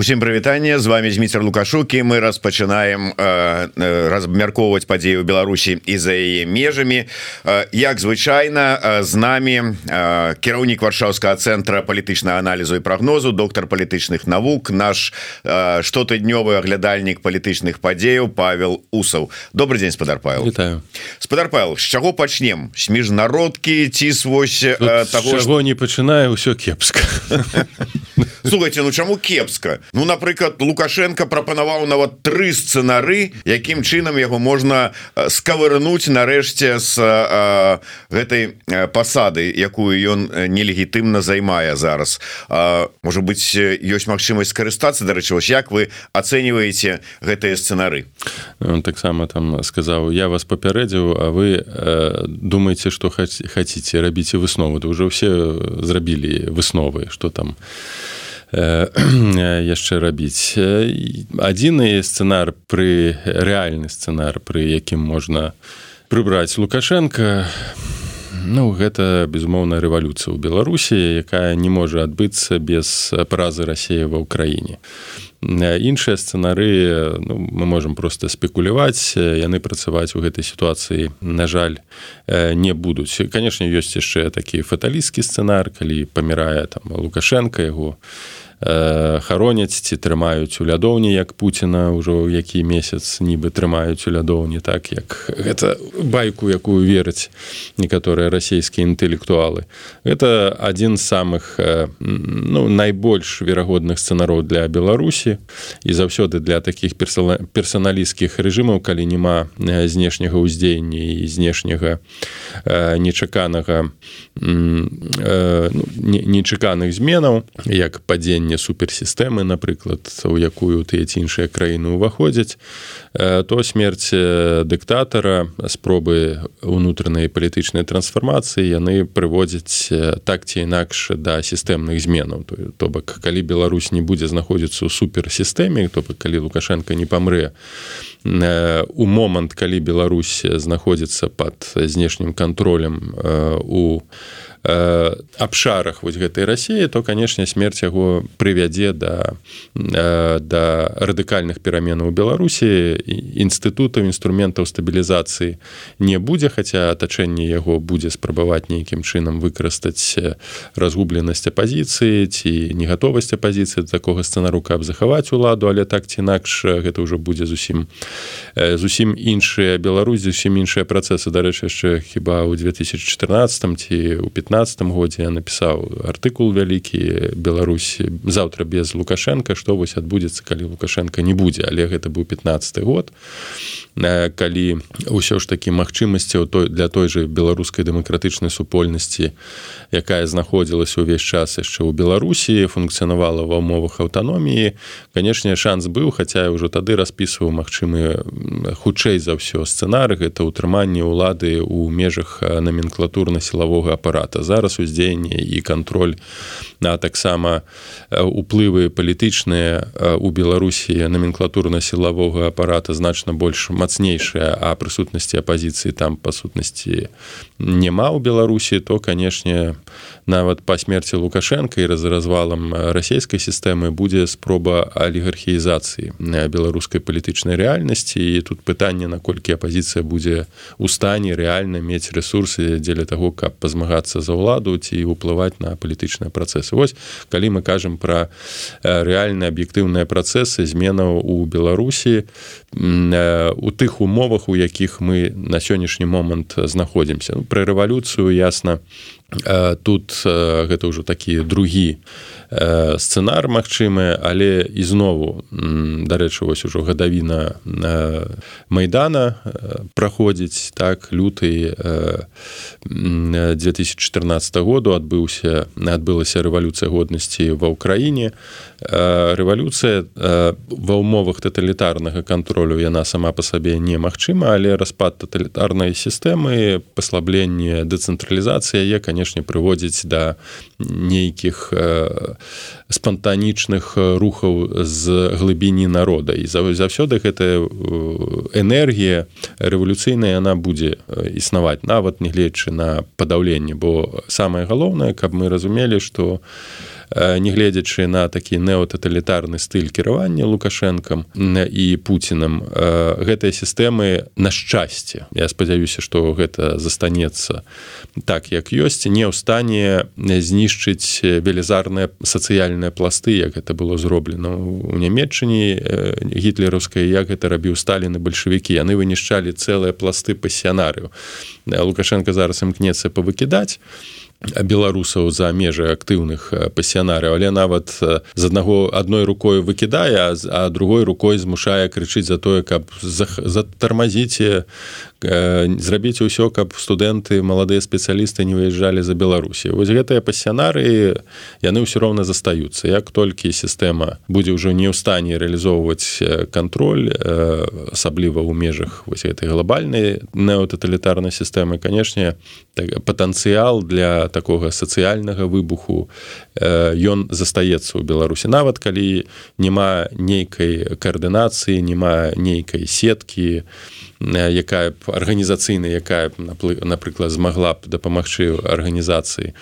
Усім прывітанне. З вами Зміцер лукашукі мы распачынаем э, э, размяркоўваць падзею Беларусі і за яе межамі. Э, як звычайна э, з намі э, кіраўнік варшаўскага цэнтра палітычнага аналізу і прагнозу доктор палітычных навук наш э, штотыднёвы аглядальнік палітычных падзеяў Павел усаў. Добрый день спадар Павел. Спадар Павел з чаго пачнем? З міжнародкі ці свось э, таго ж... не пачынае ўсё кепска. Слухайте ну чаму кепска Ну напрыклад лукашенко прапанаваў нават тры сцэнары якім чынам яго можна скавырнуць нарэшце з гэтай пасады якую ён нелегітымна займае зараз. Можа быть ёсць магчымасць скарыстацца дарэчы вось як вы ацэньваеце гэтыя сцэнары? Таксама там сказаў я вас папярэдзіў А вы э, думаете что хаце рабіце высновы то уже ўсе зрабілі высновы что там яшчэ рабіць. Адзіны сцэнар пры рэальны сцэнар пры якім можна прыбраць лукашенко ну гэта безумоўная рэвалюцыя ў беларусі якая не можа адбыцца без празы рассея ва ўкраіне. Іншыя сцэнары ну, мы можемм просто спекуляваць яны працаваць у гэтай сітуацыі на жаль не будуць. Канешне ёсць яшчэ такі фаталісцкі сцэнар калі памірае там лукашенко яго Э, хароняць ці трымаюць у лядоўні як Пуціна ўжо які месяц нібы трымаюць у лядоўні так як гэта байку якую вераць некаторыя расійскія інтэлектуалы. Это адзін з самых ну найбольш верагодных сцэнароў для беларусі і заўсёды для таких персаналісцкіх рэжымаў калі няма знешняга ўздзеяння і знешняга нечаканага ну, нечаканых зменаў як падзення стварэння суперсістэмы напрыклад у якую тыя ці іншыя краіны ўваходзяць то смерць дыктатара спробы унутранай палітычнай трансфармацыі яны прыводзяць так ці інакш да сістэмных зменаў. То бок калі Беларусь не будзе знаходзіцца ў суперсістэме то бок калі лукашенко не памрэ у момант калі Беларусь знаходзіцца под знешнім кантролем у Э, абшарах вось гэтай рассіі то канешне смерць яго прывядзе да э, да радыкальных пераменаў у беларусі. Інстытутаў інструментаў стабілізацыі не будзе хаця атачэнне яго будзе спрабаваць нейкім чынам выкарыстаць разгубленасць апазіцыі ці не гатовасць апазіцыі такога сцэнару каб захаваць уладу але так ці інакш гэта ўжо будзе зусім зусім іншыя беларусь зусім іншыя працэсы. Дарэчы яшчэ хіба ў 2014 ці ў 15 15 годзе я напісаў артыкул вялікі беларусі заўтра без лукашенко. Што вось адбудзецца калі лукашенко не будзе? Але гэта быў 15 год. Калі ўсё ж такі магчымасці той для той же беларускай дэмакратычнай супольнасці якая знаходзілася ўвесь час яшчэ ў беларусі функцыянавала ва умовах аўтаноміі канешне шанс быў хаця ўжо тады распісваў магчымы хутчэй за ўсё сцэнары гэта ўтрыманне ўлады ў межах номенклатурна-сілавога апарата зараз уздзеянне і кантроль на таксама уплывы палітычныя у беларусі номенклатурна-сілавога апарата значна больш мацнейшая а прысутнасці апазіцыі там па сутнасці няма ў беларусі то канешне нават па смерці лукашенко і раз развалам расійскай сістэмы будзе спроба алігархіізацыі беларускай палітычнай рэальнасці. І тут пытанне наколькі апазіцыя будзе у стане рэальна мець ресурсы дзеля таго каб пазмагацца за ўладу ці ўплываць на палітычныя працэсы. Вось калі мы кажам пра рэальна аб'ектыўныя працэсы зменаў у беларусі у тых умовах у якіх мы на сённяшні момант знаходзімся. Ну, пра рэвалюцыю ясна тут гэта ўжо такі другі сцэнар магчымы але ізнову дарэчы вось ужо гадавіна майдана праходзіць так люты 2014 году адбыўся адбылася рэвалюцыя годнасці ва ўкраіне рэвалюцыя ва ўмовах таталітарнага кантролю яна сама па сабе немагчыма але распад таталітарнай сістэмы паслабленне дэцэнтралізацыі яе канешне прыводзіць да нейкіх спантанічных рухаў з глыбіні народа. І заўсёды гэтая энергія рэвалюцыйная яна будзе існаваць нават нягледзячы на падаўленне бо самае галоўнае каб мы разумелі што нягледзячы на такі неотаталітарны стыль кіравання лукашэнкам і пуціным гэтыя сістэмы на шчасце я спадзяюся што гэта застанецца так як ёсць не ў стане знішчыць велізарныя сацыяльныя пласты як гэта было зроблена у нямметчыне гітлераўскай як гэта рабіў сталіны бальшавікі. Яны вынішчалі цэлыя пласты пасіянарыю лукашенко зараз імкнецца павыкідаць беларусаў за межы актыўных пасіянарыў але нават з аднаго адной рукой выкідае а другой рукой змушае крычыць за тое каб затармазіце зрабіць усё каб студэнты маладыя спецыялісты не выязджалі за беларусі вось гэтыя пасіянары яны ўсё роўна застаюцца. Як толькі сістэма будзе ўжо не ў стане рэалізоўваць кантроль асабліва ў межах вось гэтай глобальнай неотаталітарнай сістэмы канешне так, патэнцыял для такога сацыяльнага выбуху. Ён застаецца ў беларусі. Нават калі няма нейкай каардынацыі няма нейкай сеткі якая б арганізацыйна якая б напрыклад змагла б дапамагчы арганізацыі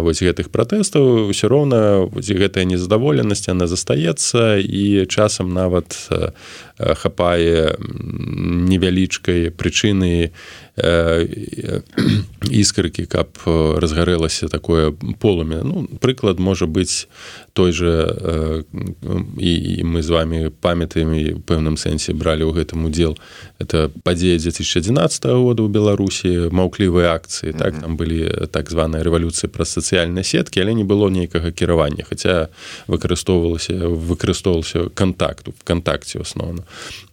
вось гэтых пратэстаў ўсё роўна гэтая незадаволенасць она застаецца і часам нават хапае невялічкай прычыны іскрыкі каб разгарэлася такое полумя ну прыклад можа быць той же і, і мы з вами памятаем і пэўным сэнсе бралі ў гэтым удзел. Это падзея 2011 года ў беларусі маўклівыя акцыі. Так там былі так званая рэвалюцыя праз сацыяльнай сеткі але не было нейкага кіравання хаця выкарыстоўвалася выкарыстоўваўся контакту в кантакце асноўна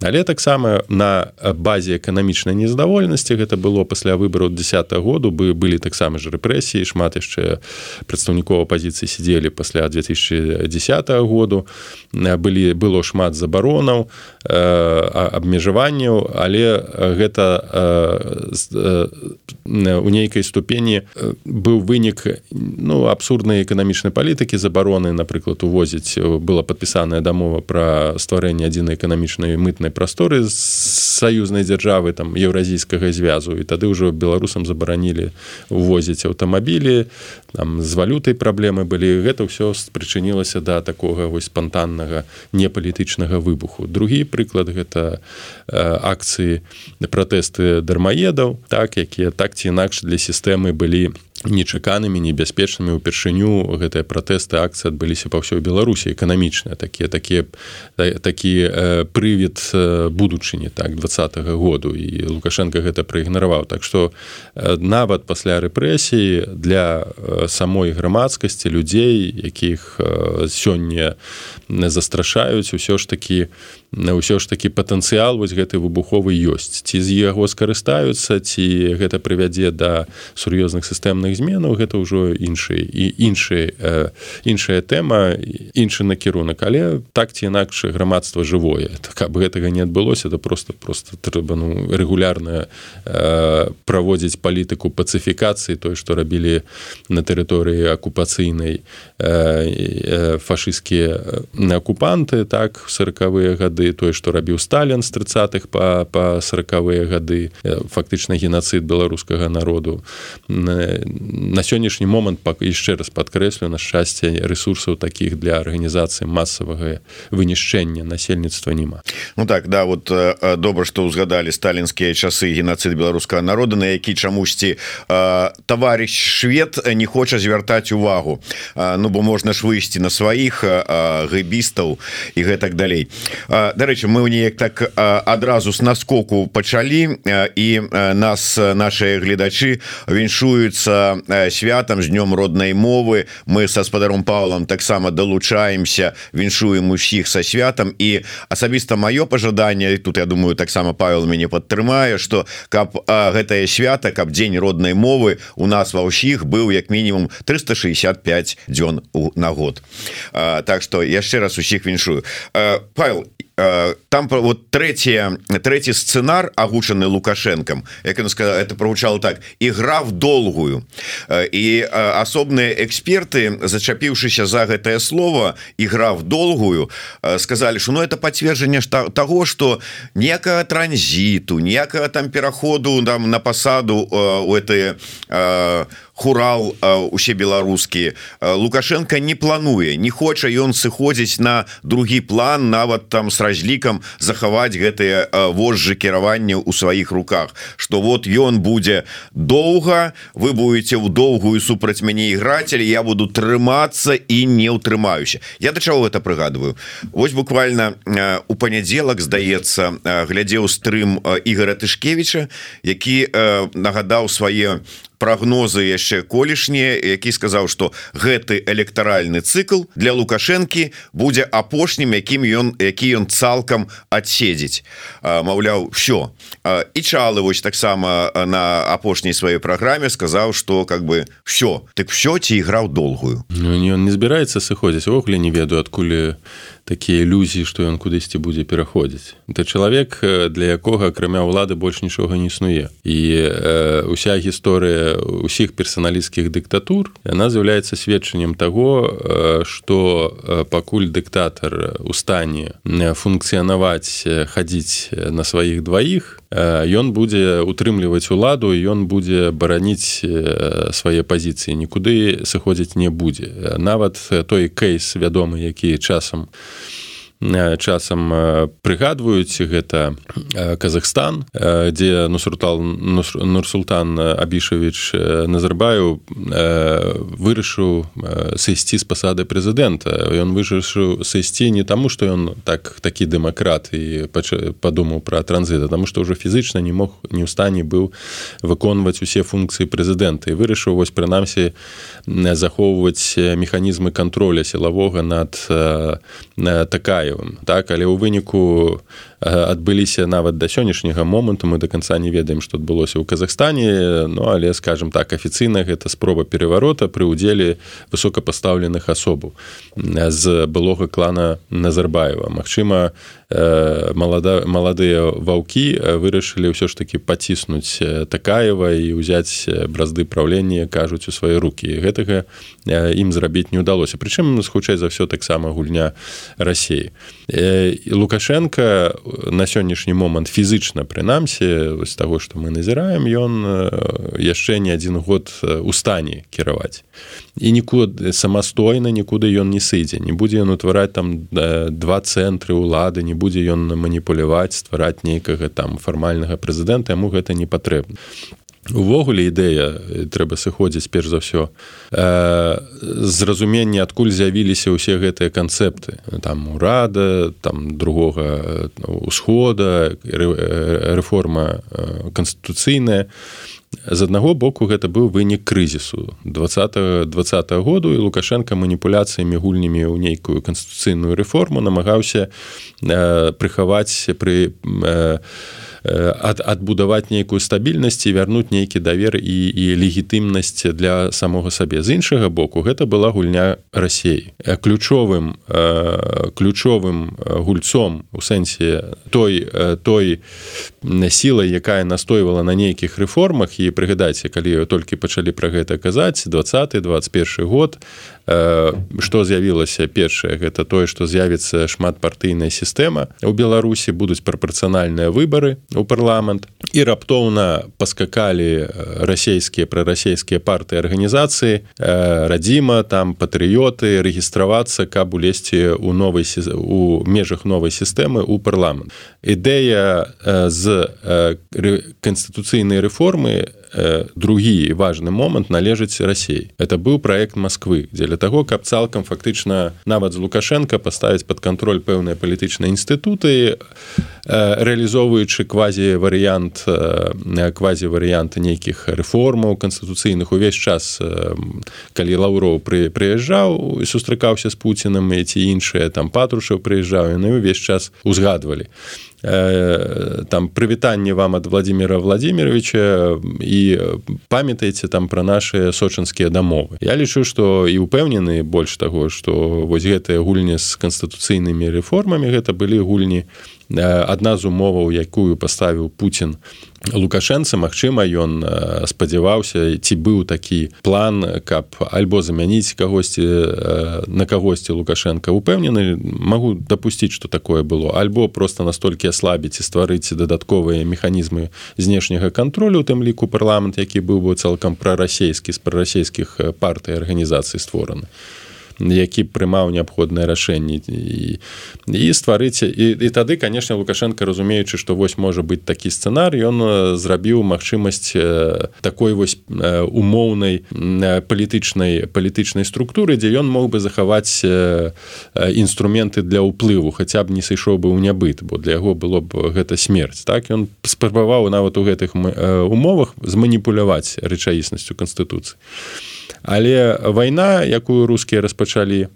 але таксама на базе эканамічнай незадаволенасці гэта было пасля выбару 10 году бы былі таксама ж рэпрэсіі шмат яшчэ прадстаўнікова пазіцыі сидзелі пасля 2000 2010 году. Былі было шмат забаронаў абмежаванняў але гэта у нейкай ступені быў вынік ну абсурднай эканамічнай палітыкі забароны. Напрыклад увозіць была падпісаная дамова пра стварэнне адзінай эканамічнай мытнай прасторы з саюзнай дзяржавы там еўразійскага звязу. І тады ўжо беларусам забаранілі увозіць аўтамабілі там з валютай праблемы былі. Гэта ўсё з прычынілася да такога вось спантаннага непалітычнага выбуху. Другі прыклад гэта акцыі пратэсты дармаедаў так якія так ці інакш для сістэмы былі нечаканымі небяспечнымі. Ўпершыню гэтыя пратэсты акцыі адбыліся па ўсёй беларусі эканамічныя такія такія такі э, прывід э, будучыні так двадца -го году. І лукашенко гэта праігнараваў так што э, нават пасля рэпрэсіі для э, самой грамадскасці людзей якіх э, сёння застрашаюць усё ж такі на ўсё ж такі патэнцыял вось гэты выбуховы ёсць. Ці з яго скарыстаюцца ці гэта прывядзе да сур'ёзных сістэмных зменаў гэта ўжо іншыя і іншыя э, іншая тэма іншы накірунак. Але так ці інакш грамадства жывое. Каб гэтага не адбылося то просто просто трэба ну рэгулярна э, праводзіць палітыку пацыфікацыі той што рабілі на тэрыторыі акупацыйнай э, фашысцкія акупанты так сороквыя гады гады тое што рабіў сталін з тридцатых по па сороквыя гады фактычна геноцид беларускага народу. На сённяшні момант пак яшчэ раз падкрэслю на шчасце ресурсаў таких для арганізацыі масавага вынішчэння насельніцтва няма. Ну так да вот добра што ўзгадалі сталінскія часы геноцид беларускага народа на які чамусьці товарищ швед не хоча звяртаць увагу. Ну бо можна ж выйсці на сваіх гэбістаў і гэтак далей дарэчы мы неяк так адразу с наскоку пачалі і нас наши гледачы віншуюцца святам з днём роднай мовы. Мы са спадаром Павлам таксама далучаемся віншуем усіх са святам і асабіста маё пожаданне тут я думаю таксама Павел мяне падтрымае что каб гэтае свята каб дзень роднай мовы у нас ва ўсіх быў як мінімум 365 дзён на год. Так что яшчэ раз усіх віншую. Павел Э, там вот третье третий сценар агучаны лукашенком як она сказала это проучало так игра в долгую і э, асобныя эксперты зачапіўшыся за гэтае слово игра в долгую э, сказали что ну это подцверджанне того что некага транзиту некага там пераходу там на пасаду у этой у хурал усе беларускія лукашенко не плануе не хоча ён сыходзіць на другі план нават там с разлікам захаваць гэтые вожжы кіравання у сваіх руках. Что вот ён будзе доўга вы будете ў доўгую супраць мяне іграцель я буду трымацца і не ўтрымаюся. Я да чаго это прыгадываю Вось буквально у панядзелак здаецца глядзеў стрым Ігора тышкевича які нагадаў свае прогнозы яшчэ колішнія які сказаў что гэты электаральны цикл для лукашэнкі будзе апошнім якім ён які ён цалкам адседзець Маўляў все і чалы вось таксама на апошняй сваёй праграме сказаў что как бы все так все ці іграў долгую? Ну, он не збіраецца сыходзіць. Огле не ведаю адкуль такія ілюзіі што ён кудысьці будзе пераходзіць. Это чалавек для якога акрамя ўлады больш нічога не існуе. І э, уся гісторыя усіх персаналісцкіх дыктатур яна з'яўляецца сведчаннем таго что пакуль дыктатар у стане функцыянаваць хадзіць на сваіх дваіх ён будзе утрымліваць уладу ён будзе бараніць свае пазіцыі. Нікуды сыходзіць не будзе. Нават той кейс вядомы які часам у часам прыгадваюць гэта Казахстан дзе нусуртал нурсултан абішавіч назарбаю вырашыў сысці з пасады прэзідэнта. Ён вырашыў сысці не таму што ён так такі дэмакрат і падумаў пра транзіта таму што ўжо фізычна не мог не ў стане быў выконваць усе функцыі прэзідэнта. І вырашыў вось прынамсі захоўваць механізмы контроля сілавога над такая Миколаевым так але ў выніку адбыліся нават да сённяшняга моманту. Мы до конца не ведаем что адбылося ў Казахстане. Ну але скажем так афіцыйна гэта спроба пераварота пры удзеле высокапастаўленых асобаў з былога клана Назарбаева. Мачыма малада маладыя ваўкі вырашылі ўсё ж таки паціснуць такаева і ўзяць бразды праўлення кажуць у свае руки гэтага ім зрабіць не ўдалося. Прычым хутчэй за ўсё таксама гульня рассеі лукашенко на сённяшні момант фізычна прынамсі з таго што мы назіраем ён яшчэ не адзін год у стане кіраваць. І нікуды самастойна нікуды ён не сыдзе. Не будзе ён утвараць там два цэнтры ўлады не будзе ён маніпуляваць ствараць нейкага там фармальнага прэзідэнта яму гэта не патрэбна увогуле ідэя трэба сыходзіць перш за ўсё. Э, зразумення адкуль з'явіліся ўсе гэтыя канцэпты. Там урада там другога усхода рэформа канстытуцыйная з аднаго боку гэта быў вынік крызісу. 20 20 -го году і лукашенко маніпуляцыямі гульнямі ў нейкую канстытуцыйную рэформу намагаўся э, прыхаваць пры э, ад, адбудаваць нейкую стабільнасць і вярнуць нейкі давер і, і легітымнасць для самога сабе. З іншага боку гэта была гульня рассей ключовым ключовым гульцом у сэнсе той той сілай якая настойвала на нейкіх рэформах і прыгадайце калі толькі пачалі пра гэта казаць 20 21 год што з'явілася першае гэта тое што з'явіцца шматпартыйная сістэма. У беларусі будуць прапорцыянальныя выбары у парламент. І раптоўна паскакалі расійскія прарасійскія партыі арганізацыі. Радзіма там патрыёты рэгістравацца каб улезці у новай у межах новай сістэмы у парламент. Ідэя з канстытуцыйнай рэформы другі важны момант належыць рассей это быў проект Москвы дзеля того каб цалкам фактычна нават з лукашенко паставіць под контроль пэўныя палітычныя інстытуты реалізоўваючы квазі варыянт квазі варыянты нейкіх рэформаў канстытуцыйных увесь час калі лаўроў пры прыязджаў і сустракаўся з пуціным ці іншыя там патрушаў прыязджаў яны ўвесь час узгадвалі там прывітанне вам ад владимира владимировича і памятаеце там пра наши сочынскія дамовы я лічу что і упэўнены больш таго что вось гэтыя гульні з канстытуцыйнымі рэформамі гэта былі гульні адна з умоваў якую паставіў Путін лукашэнца Мачыма ён спадзяваўся ці быў такі план каб альбо замяніць кагосьці на кагосьці лукашенко упэўнены магу дапусціць что такое было. Альбо просто настолькі аслабіць і стварыць дадатковыя механізмы знешняга контролю у тым ліку парламент які быў бы цалкам прарасійскі з прарасійскіх партый арганізацый створаны які прымаў неабходныя рашэнні. І, і стварыць і, і тады конечно лукашенко разумеючы что вось можа быть такі сцэнар ён зрабіў магчымасць такой вось умоўнай палітычнай палітычнай структуры дзе ён мог бы захаваць інструменты для ўплыву хаця б не сышоў бы ў нябыт бо для яго было б гэта смерць. Так ён спрабаваў нават у гэтых умовах зманіпуляваць рэчаіснасцю канстытуцыі але вайна якую рускія распачалі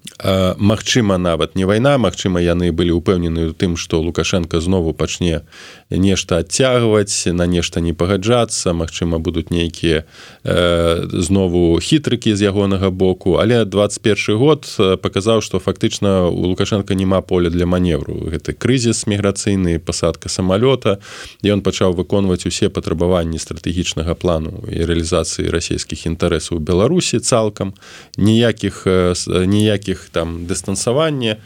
Мачыма нават не вайна Мачыма яны былі ўпэўнены у тым што лукашенко знову пачне нешта адцягваць на нешта не пагаджацца Мачыма будуць нейкія э, знову хітрыкі з ягонага боку. Але 21 год паказаў што фактычна у лукашенко няма поля для маневру гэты крызіс міграцыйны пасадка самалёта. Ён пачаў выконваць усе патрабаванні стратэгічнага плану і рэалізацыі расійскіх інтарэсаў беларусі цалкам ніякіх ніякіх там дыстансавання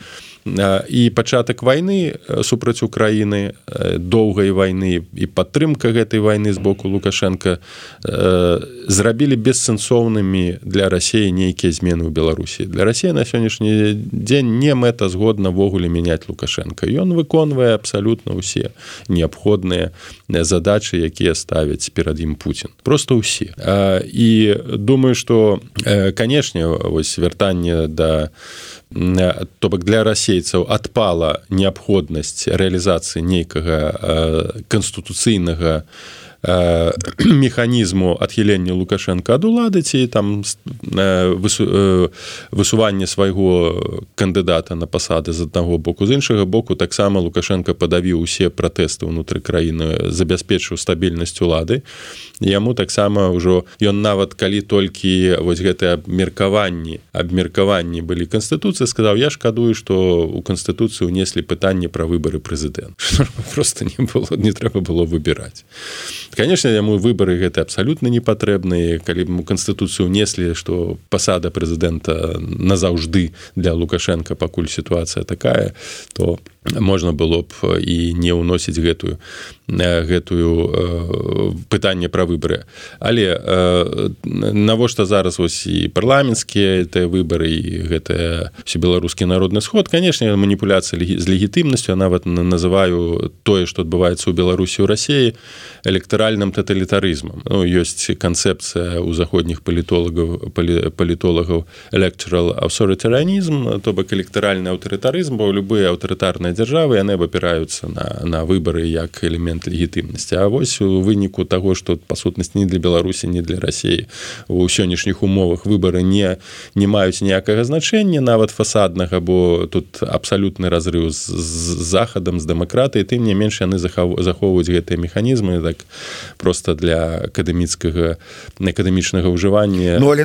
і пачатак вайны супраць Украіны доўгай вайны і падтрымка гэтай вайны з боку лукашенко зрабілі бессэнсоўнымі для рассеі нейкія змены ў беларусі. Для рассіі на сённяшні дзень не мэта згоднавогуле мяняць лукашенко ён выконвае абсалютна ўсе неабходныя задачы якія ставяць перад ім Путін просто ўсе. І думаю что канешне вось вяртанне да то бок для расейцаў адпала неабходнасць рэалізацыі нейкага канстытуцыйнага механізму адхілення лукашенко ад улады ці там высуванне свайго кандыдата на пасады з аднаго боку. З іншага боку таксама лукашенко падавіў усе пратэсты ўнутры краіны забяспечыў стабільнасць улады яму таксама ўжо ён нават калі толькі вось гэтыя абмеркаванні абмеркаванні былі канстытуцыі сказаў я шкадую што у канстытуцыю унеслі пытанне пра выбары прэзідэнт просто не было не трэба было выбіраць конечно яму выборы гэта абсалютна не патрэбныя калі б канстытуцыю унеслі что пасада прэзідэнта назаўжды для лукашенко пакуль сітуацыя такая то можна было б і не ўносіць гэтую гэтую пытанне пра выбары. Але навошта зараз вось і парламенцкія тыя выбары і гэтыя все беларускі народны сход? Канешне маніпуляцыя з легітымнасцю нават называю тое што адбываецца ў беларусі рассіі электаральным таталітарызмам. Ну, ёсць канцэпцыя ў заходніх палітолагаў палітолагаў electoral аўсорытаранізм то бок электаральны аўтарытарызм бо любыя аўтарытарныя дзяржавы яны абапіраюцца на, на выбары як элемент легітымнасці. А вось у выніку того что па сутнасці не для беларусі не для рассіі у сённяшніх умовах выборы не не маюць ніякага значэння нават фасаднага бо тут абсалютны разрыв з, з захадам з дэмакратыі тым не менш яны захоўваюць гэтыя механізмы так просто для акадэміцкага акадэмічнага ўжывання ну,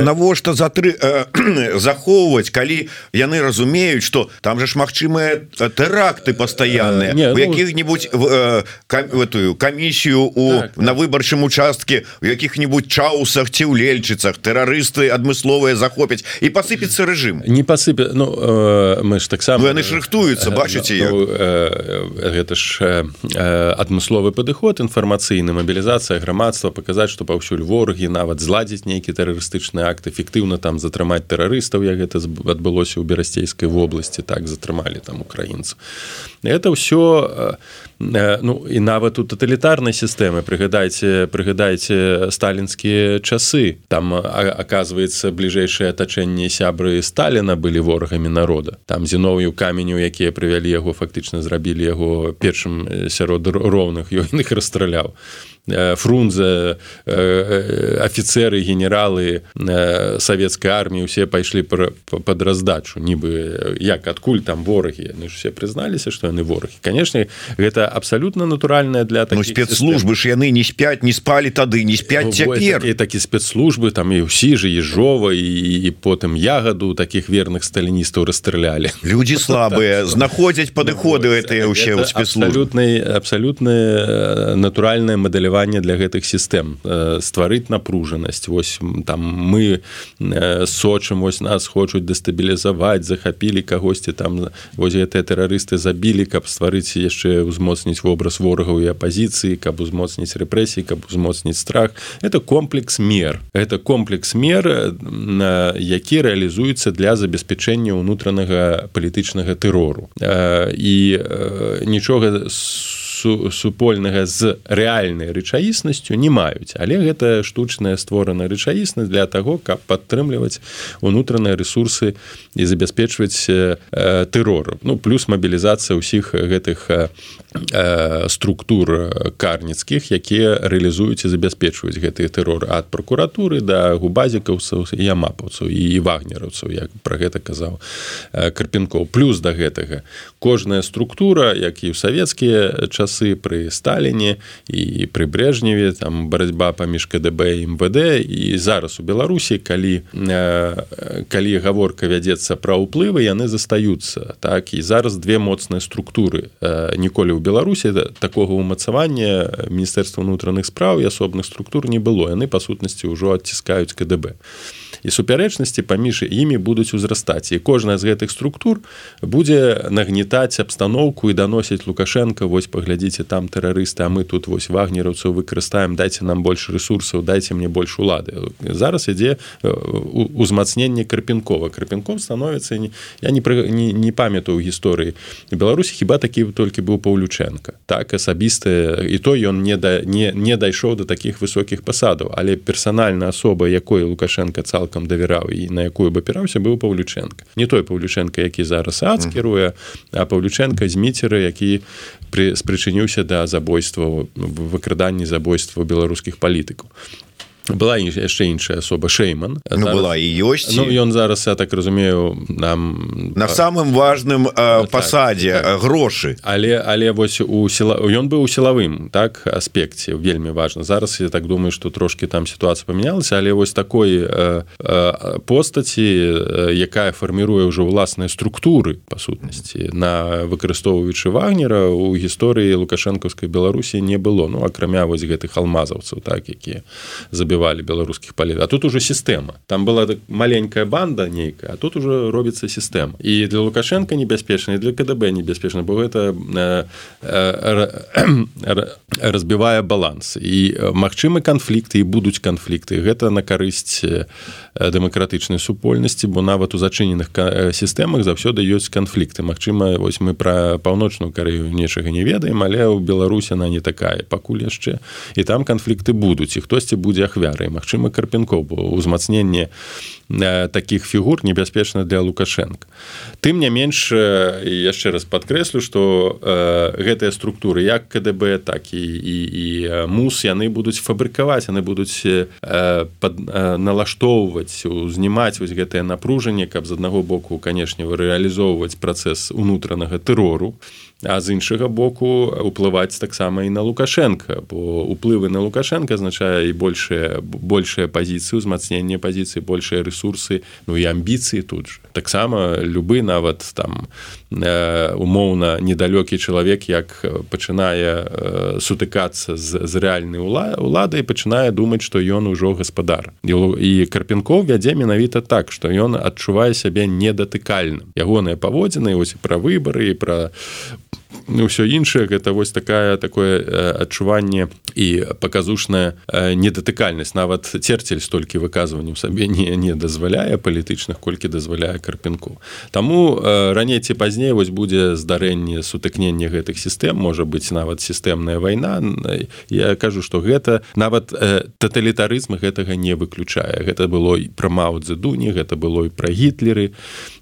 навошта за тры э, захоўваць калі яны разумеюць что там же ж магчымыя тэракты пастаянныя ну, якіх-нибудь в эту камісію у так, на выбарчым участке у якіх-нибудь чаусах ці ў лельчыцах тэрарысты адмысловыя захопяць і пасыпецца рэжым не пасыпе Ну э, мы ж таксама яны ж рыхтуюцца э, бачыце ну, э, гэта ж э, адмысловы падыход інфармацыйны мабілізацыя грамадства паказаць што паўсюль ворагі нават зладзіць нейкі тэрарыстычны акт эфектыўна там затрымаць тэрарыстаў як гэта адбылося ў берасцейскай вобласці так затрымалі там украінцу это ўсё ну і нават у таталітарнай сістэмы прыгадайце прыгадайце сталінскія часы. Там оказывается бліжэйшае атачэнне сябры сталіна былі ворагамі народа. Там зіновую каменю якія прывялі яго фактычна зрабілі яго першым сярод роўных ён іх расстраляў фрунзе афіцеры генералы савецкай арміі усе пайшлі под раздачу. Нібы як адкуль там ворагі? Ж все прызналіся что яны ворагі. Конечно гэта абсолютно натуральная для ну, спецслужбы ж яны не спяць не спалі тады не спяць цяпер і такі спецслужбы там і ўсі же ежова і, і потым ягаду таких верных сталіністаў расстралялі люди слабыя знаходзяць падыходы гэтыя ўсе абсолютнай абсолютна натуральнае мадэляванне для гэтых сістэм стварыць напружанасць Вось там мы сочым вось нас хочуць дэстабілізаваць захапілі кагосьці там вось гэтыя тэрарысты забілі каб стварыць яшчэ ўзмоцніць вобраз ворагаў і апазіцыі каб узмоцніць рэпрэсіі каб узмоцніць страх. Это комплекс мер. Это комплекс мер які реалізуецца для забеспячэння ўнутранага палітычнага тэрору. І нічога с супольнага з рэальнай рэчаіснасцю не маюць. Але гэта штучная створана рэчаіснасць для того каб падтрымліваць унутраныя ресурсы і забяспечваць э, тэрору. Ну плюс мабілізацыя ўсіх гэтых э, структур карніцкіх якія рэалізуюць і забяспечваюць гэтыя тэроры ад прокуратуры да губазікаўцаў ямапаўцаў і вагнераўцаў як пра гэта казаў карпенкоў. Плюс да гэтага кожная структура як і ў савецкія часы пры сталіне і пры брежневе там барацьба паміж КДБ МВД і зараз у беларусі калі калі гаворка вядзецца пра ўплывы яны застаюцца так і зараз две моцныя структуры ніколі ў беларусі такога ўмацавання міністэрства унутраных спраў і асобных структур не было яны па сутнасці ўжо адціскаюць КДБ і супярэчнасці паміж імі будуць узрастаць. І кожная з гэтых структур будзе нагнетаць абстаноўку і даносіць лукашенко вось паглядзіце там тэрарысты а мы тут вось вагнераўцаў выкарыстаем дайце нам больш ресурсаў дайце мне больш улады зараз ідзе узмацненне карпенкова. Карпенков становіцца не я не не, не памятаю гісторыі беларусі хіба такі толькі быў паўлюченко так асабістая і то ён не да не не дайшоў до таких высокіх пасадаў. Але персанальна асоба якой лукашенко цалкам цалкам давяраў і на якую бы апіраўся быў паўлюченко не той паўлюченко які зараз ад кіруе а паўлюченко з міцеры які пры спрычыніўся да забойства выкраданні забойства беларускіх палітыкаў была яшчэ іншая асоба шейман. Ну, была і ёсць ну, ён зараз я так разумею нам на самым важным так, пасадзе так. грошы але але вось у села ён быў у сілавым так аспекце вельмі важно зараз я так думаю что трошки там сітуацыя памянялася але вось такой постаці якая фарміруе ўжо ўласныя структуры па сутнасці на выкарыстоўваючы вагнера у гісторыі лукашэнкаўскай беларусі не было. Ну акрамя вось гэтых алмазаўцаў так якія забі забівалі беларускіх палет а тут уже сістэма там была так маленькая банда нейкая а тут уже робіцца сістэма і для лукашенко небяспечна для КДБ небяспечна бо гэта э, э, разбівае баланс. І магчымы канфлікты і будуць канфлікты гэта на карысць дэмакратычнай супольнасці бо нават у зачыненых сістэмах заўсёды ёсць канфлікты Мачыма вось мы пра паўночную карыю нечага не ведаем але ў беларусі она не такая пакуль яшчэ. І там канфлікты будуць і хтосьці будзе ахвяр ахвяры Мачыма карпенков бо ўзмацненне таких фігур небяспечна для лукашенко тым не менш яшчэ раз падкрэслю что гэтыя структуры як КДБ так і і, і мус яны будуць фабрыкаваць яны будуць налаштоўваць узнімаць вось гэтае напружанне каб з аднаго боку канешне рэалізоўваць працэс унутранага тэрору а з іншага боку уплываць таксама і на лукашенко бо уплывы на лукашенко азначае і большая большая пазіцыі ўзмацнення пазіцыі большыя ресурсы ну і амбіцыі тут таксама любы нават там э, умоўна недалёкі чалавек як пачынае э, сутыкацца з, з рэальнай уладай пачынае думаць што ён ужо гаспадар. І, карпенков вядзе менавіта так што ён адчувае сябе недатыкальным. Ягоныя паводзіны вось пра выбары і пра ну ўсё іншае гэта вось такая такое адчуванне і паказушная недатыкальнасць. Нават церцель столькі выказванняў сабе не не дазваляе палітычных колькі дазваляе карпенку. Таму раней ці пазней вось будзе здарэнне сутыкнення гэтых сістэм можа быць нават сістэмная вайна. Я кажу што гэта нават таталітарызм гэтага не выключае. Гэта было і пра маудзедуні гэта было і пра гітлеры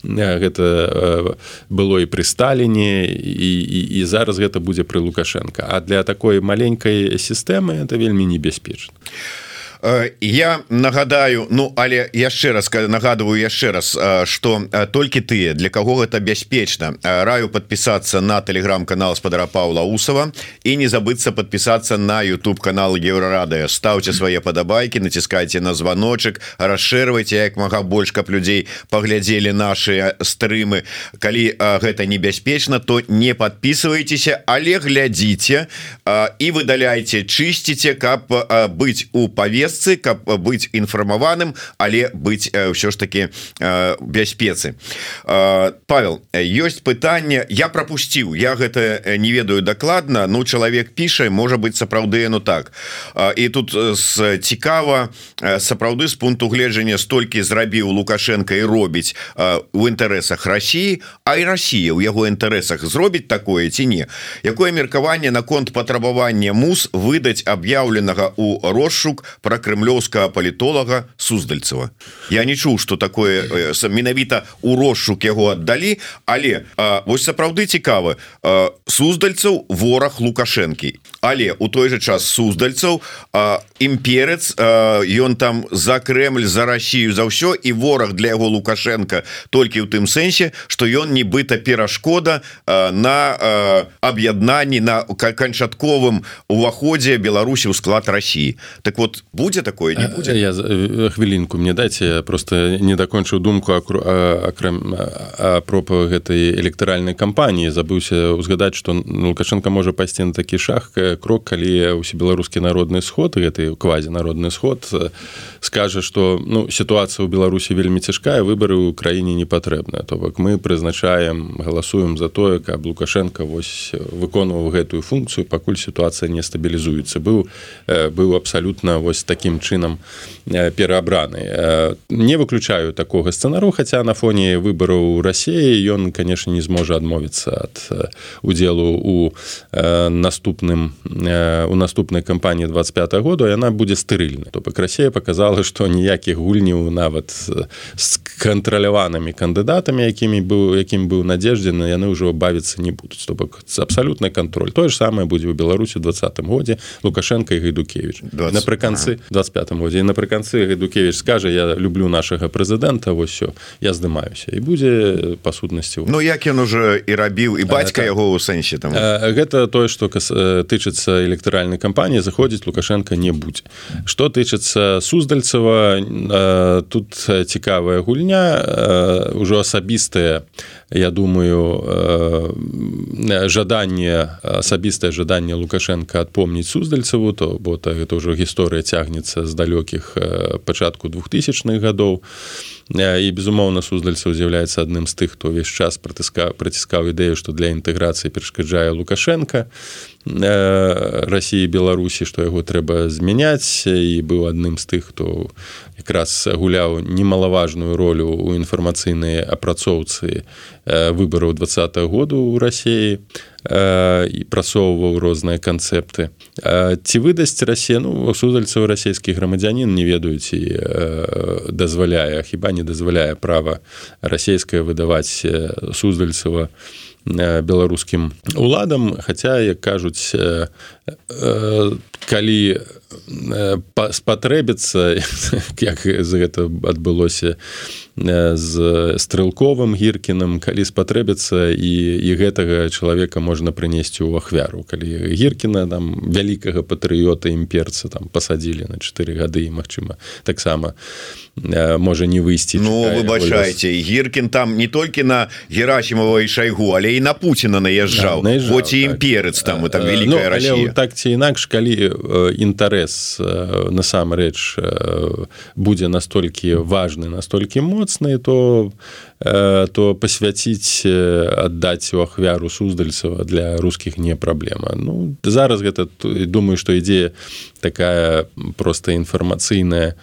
гэта было і пры сталіне і, і і зараз гэта будзе пры лукашенко. А для такой маленькой сістэмы это вельмі небяспечна я нагадаю Ну але яшчэ раз нагадываю яшчэ раз что толькі тыя для кого гэта бяспечна. Раю подпісацца на телеграм-канал спадара Паула Усова і не забыцца подпісацца на YouTube канал еўрарадыо ставце свае падабайкі націскайце на званочек расшырвайце як мага больш каб людзей паглядзелі наши стрымы. Калі гэта небяспечна то не подписывайтеся але глядзіце і выдаляйте чысціце каб быць у павесцы каб быць інфармаваным але быць ўсё ж таки бяспецы Павел ёсць пытанне я пропусціў я гэта не ведаю дакладна Ну чалавек піша можа быть сапраўды ну так. І тут з цікава сапраўды з пункту гледжання столькі зрабіў лукашенко і робіць у інтарэсах Росіі а і Росія у яго інтарэсах зробіць такое ці не. Якое меркаванне наконт патрабавання мус выдаць аб'яўленага у розшук про крымлёўскага палітолага суздальцева. Я не чуў что такое менавіта у розшук яго аддалі але а, вось сапраўды цікавы суздальцаў вораг лукашэнкі але у той же час суздальцаў імперец ён там за Крemль за Россию за ўсё і вораг для яго лукашенко толькі ў тым сэнсе что ён нібыта перашкода на аб'яднанні на канчатковым уваходзе Беларусі ў склад России так вот будзе такое не будзе? я хвілінку мне дайте просто не дакончыў думку акрем пропа гэтай электаральнай кампаніі. Забыўся узгадаць что лукашенко можа пайсці на такі шах крок калі усе беларускі народны сход гэты квази народны сход скажа что ну сітуацыя ў беларусі вельмі цяжкая выбары ў краіне не патрэбная то бок мы прызначаем галасуем за тое каб лукашенко вось выконваў гэтую функцыю пакуль сітуацыя не стабілізуецца быў быў абсалютна вось таким чынам пераабраны не выключаю такога сцэнару хаця на фоне выбараў Росіі ён конечно не зможа адмовіцца ад удзелу у наступным у наступнай кампаніі 25 -го году яна будзе стырыльна то бок Росія показала что ніякіх гульняў нават з кантраляванымі кандыдатамі якімі быў якім быў надеждзены яны ўжо бавіцца не будуць. То бок абсалютны контроль тое ж самае будзе ў беларусі двадцатым годзе лукашенко і гайдукевич напрыканцы 25 годзе. Напрыканцы гайдукевич скажа я люблю нашага прэзідэнта восьё я здымаюся і будзе па сутнасці Ну як ён уже і рабіў і бацька яго ў сэнсе там. Гэта тое что тычыцца электаральнай кампаніі заходзіць лукашенко не будзе что тычыцца суздальцева тут цікавая гульня ўжо асабістая я думаю жаданне асабістае жаданне лукашенко адпомніць суздальцеву то бо то гэта ўжо гісторыя цягнецца з далёкіх пачатку двухтысячных гадоў і безумоўна суздальцаў з'яўляецца адным з тых хто ўвесь час прыціска прыціскаў ідэю што для інтэграцыі перашкаджае лукашенко Росіі беларусі што яго трэба змяняць і быў адным з тых хто якраз гуляў немалаважную ролю ў інфармацыйнай апрацоўцы выбараў два -го году ў рассіі і прасоўваў розныя канцэпты ці выдасць расе ну судальцаў расійскі грамадзянін не ведаюць і дазваляе хіба не дазваляе права расійскае выдаваць суздальцава беларускім уладам. Хаця як кажуць калі спатрэбіцца як за гэта адбылося з стрэлковым гіркіным. Калі спатрэбіцца і і гэтага чалавека можна прынесці ў ахвяру. Калі гіркіна там вялікага патрыёта імперца там пасадзілі на чатыры гады і магчыма таксама можа не выйсці Ну выбачайце гіркін там не толькі на герасімова і шайгу але і на Пуціна наязджаў. Да, хоць і імперец там там великая ну, так ці інакш калі інтарэс насамрэч будзе настолькі важны настолькі моцны то то пасвяціць аддаць у ахвяру суздальцева для рускіх не праблема Ну зараз гэта думаю што ідзе такая проста інфармацыйная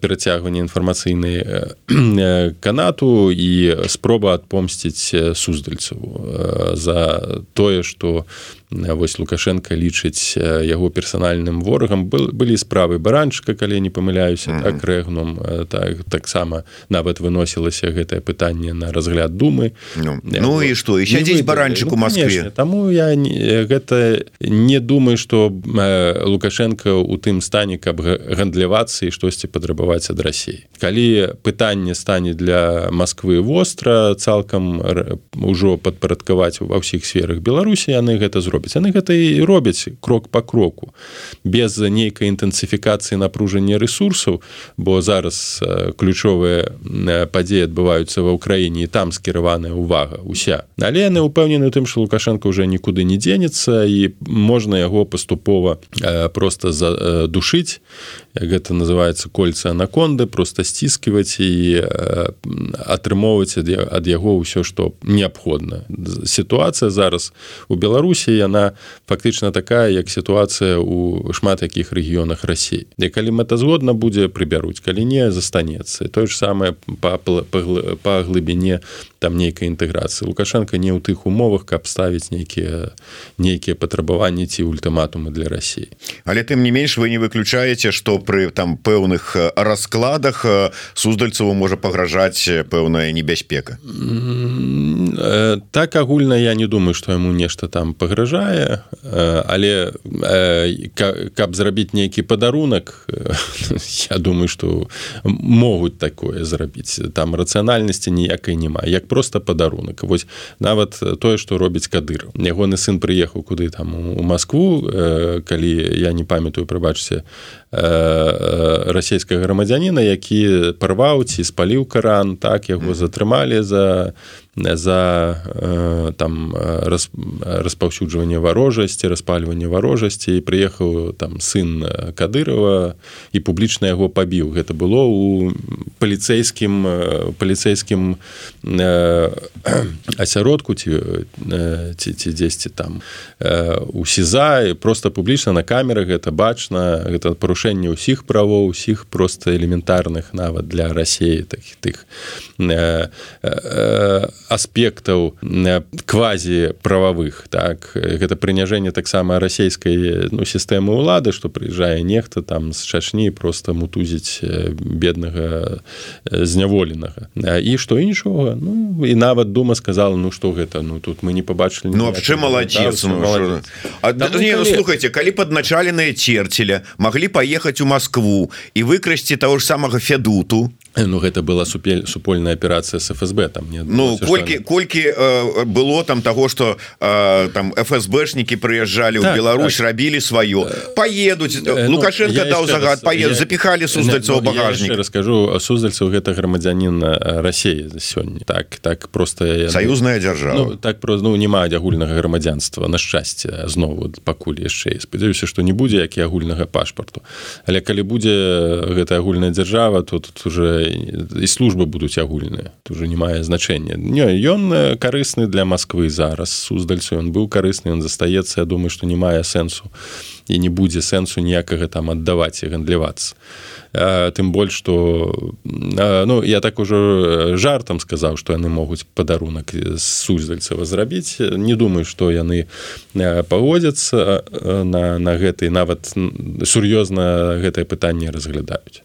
перацягванне інфармацыйнай канату і спроба адпомсціць суздальцеву за тое што вось лукашенко лічыць яго персанальным ворагам был былі справы баранчыка калі не памыляюся mm -hmm. так рэгнум так таксама нават выносілася гэтая гэтае пытанне на разгляд думы. Ну, ну і што і сядзець баранчык у ну, Москве? Таму я не, гэта не думаю што лукашенко у тым стане каб гандлявацца і штосьці патрабаваць ад рассіі калі пытанне стане для Москвы востра цалкам ўжо падпарадкаваць ва ўсіх сферах беларусі яны гэта зробяць. Яны гэта і робяць крок по кроку без нейкай інтэнсіфікацыі напружання ресурсаў бо зараз ключовыя падзеі адбываюцца ва ўкраіне і там скіраваная увага уся але яны упэўнены тым что лукашенко уже нікуды не дзенецца і можна яго паступова просто задушыць гэта называется кольца анаконды просто сціскиваць і атрымоўваць ад яго ўсё что неабходна. Сітуацыя зараз у беларусі яна фактычна такая як сітуацыя у шмат якіх рэгіёнах рассіі де калі мэтазгодна будзе прыбяруць калі не застанецца. Тое ж самае па па глыбіне там нейкай інтэграцыі. Лукашенко не ў тых умовах каб ставіць нейкія нейкія патрабаванні ці ультыматумы для рассіі але тым не менш вы не выключаеце что пры там пэўных раскладах суздальцаву можа пагражаць пэўная небяспека. Так агульна я не думаю что яму нешта там пагражае. Але каб зрабіць нейкі падарунак я думаю что могуць такое зрабіць. Там рацыянальнасці ніякай няма. Як просто падарунак вось нават тое что робіць кадыр. Ягоны сын прыехаў куды там у Москву калі я не памятаю прыбачце расійскага грамадзяніна які парваў ці спаліў каран так яго затрымалі за за э, там рас, распаўсюджванне варожасці распальванне варожасці. І прыехаў там сын кадырова і публічна яго пабіў. Гэта было у паліцэйскім паліцэйскім э, асяродку ці ці ці дзесьці там э, у сіза просто публічна на камерах гэта бачна гэта парушэнне ўсіх правоў усіх просто элементарных нават для рассеі таких тых э, э, аспектаў квазі прававых так. Гэта прыняжэнне таксама расійскай ну сістэмы ўлады што прыязджае нехта там з чачні просто мутузіць беднага зняволенага. І што іншого ну і нават дума сказала ну што гэта? Ну тут мы не побачылі ну вообще маладзец ну, ну, слухайте калі падначаленыя церцеля маглі паехаць у Москву і выкрасці того ж самага федуту ну гэта была супель супольная аперацыя с ФСБ там не ну колькі они... колькі э, было там того что э, там ФСБшники прыязджалі так, Беларусь так. рабілі сваё. Э, поедуць э, ну, лукашенко даў загад поеду запихали суздальцаў ну, багажнік. расскажу суздальцаў гэта грамадзянин России сёння. Так так просто я, союзная дзяржава. Ну, так просто ну няма агульнага грамадзянства на шчасце знову пакуль яшчэ. Спадзяюся что не будзе які агульнага пашпарту. Але калі будзе гэта агульная дзяржава то тут уже і службы будуць агульныя. Уже не мае значэння. Не ён карысны для Москвы зараз. Суздальцу ён быў карысны он застаецца. Я думаю что не мае сэнсу і не будзе сэнсу ніякага там аддаваць і гандлівацца тым больш что ну я так ужо жартам сказаў что яны могуць падарунак суздальцава зрабіць. Не думаю что яны паводзяцца на на гэтай нават сур'ёзна гэтае пытанне разглядаюць.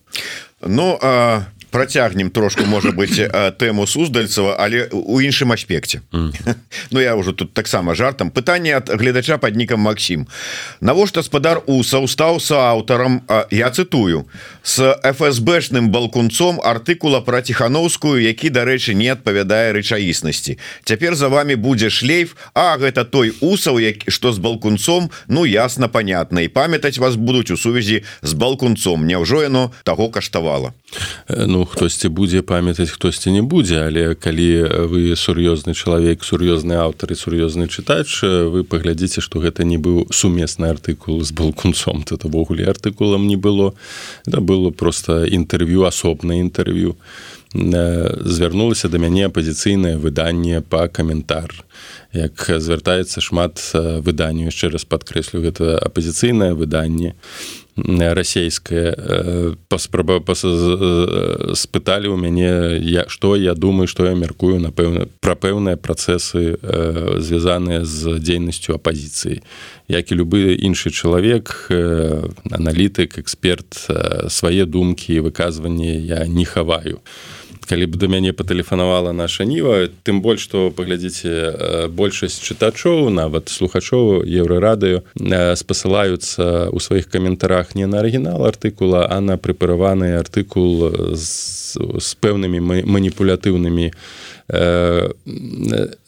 Ну а процягнем трошку можа быть тэму суздальцева але у іншым аспекце. Mm. Ну я уже тут таксама жартам. Пытанне от гледача под нікам Макссім навошта спадар усаў стаў соаўтарам я цытую с фсбшным балкунцом артыкула про тихохановскую які дарэчы не адпавядае рэчаіснасці. Цяпер за вами будзе шлейф А гэта той усаў які что з балкунцом Ну ясно понятно і памятаць вас будуць у сувязі з балкунцом. Няўжо яно того каштавала? Ну хтосьці будзе памятаць хтосьці не будзе. Але калі вы сур'ёзны чалавек сур'ёзны аўтар і сур'ёзны чытач вы паглядзіце што гэта не быў сумесны артыкул з балкунцом. Тут увогуле артыкулам не было. Это было просто інтэрв'ю асобнае інтэрв'ю. Звярнулася да мяне апазіцыйнае выданне па каментар. Як звяртаецца шмат выданняў яшчэ раз падкрэслю гэта апазіцыйнае выданне расійскае паспраба спыталі ў мяне я што я думаю што я мяркую напэўна пра пэўныя працэсы звязаныя з дзейнасцю апазіцыі як і любы іншы чалавек аналітык эксперт свае думкі і выказванні я не хаваю калі б до мяне патэлефанавала наша ніва тым больш што паглядзіце большасць чытачоў нават слухачоў еўрарадыё спасылаюцца ў сваіх каментарах не на арыгінал артыкула а на прэпараваны артыкул з, з пэўнымі маніпулятыўнымі Э,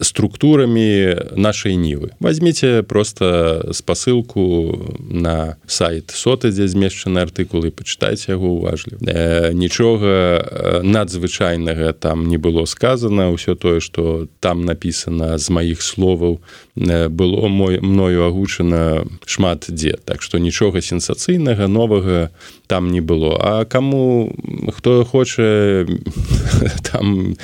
структурамі нашай нівы возьмите просто спасылку на сайт соты дзе змешчаны артыкулы пачытайце яго уважлі э, нічога э, надзвычайнага там не было сказано ўсё тое что там написано з маіх словаў было мой мною агучана шмат дзе. Так что нічога сенсацыйнага новага там не было. А кому хто хоча там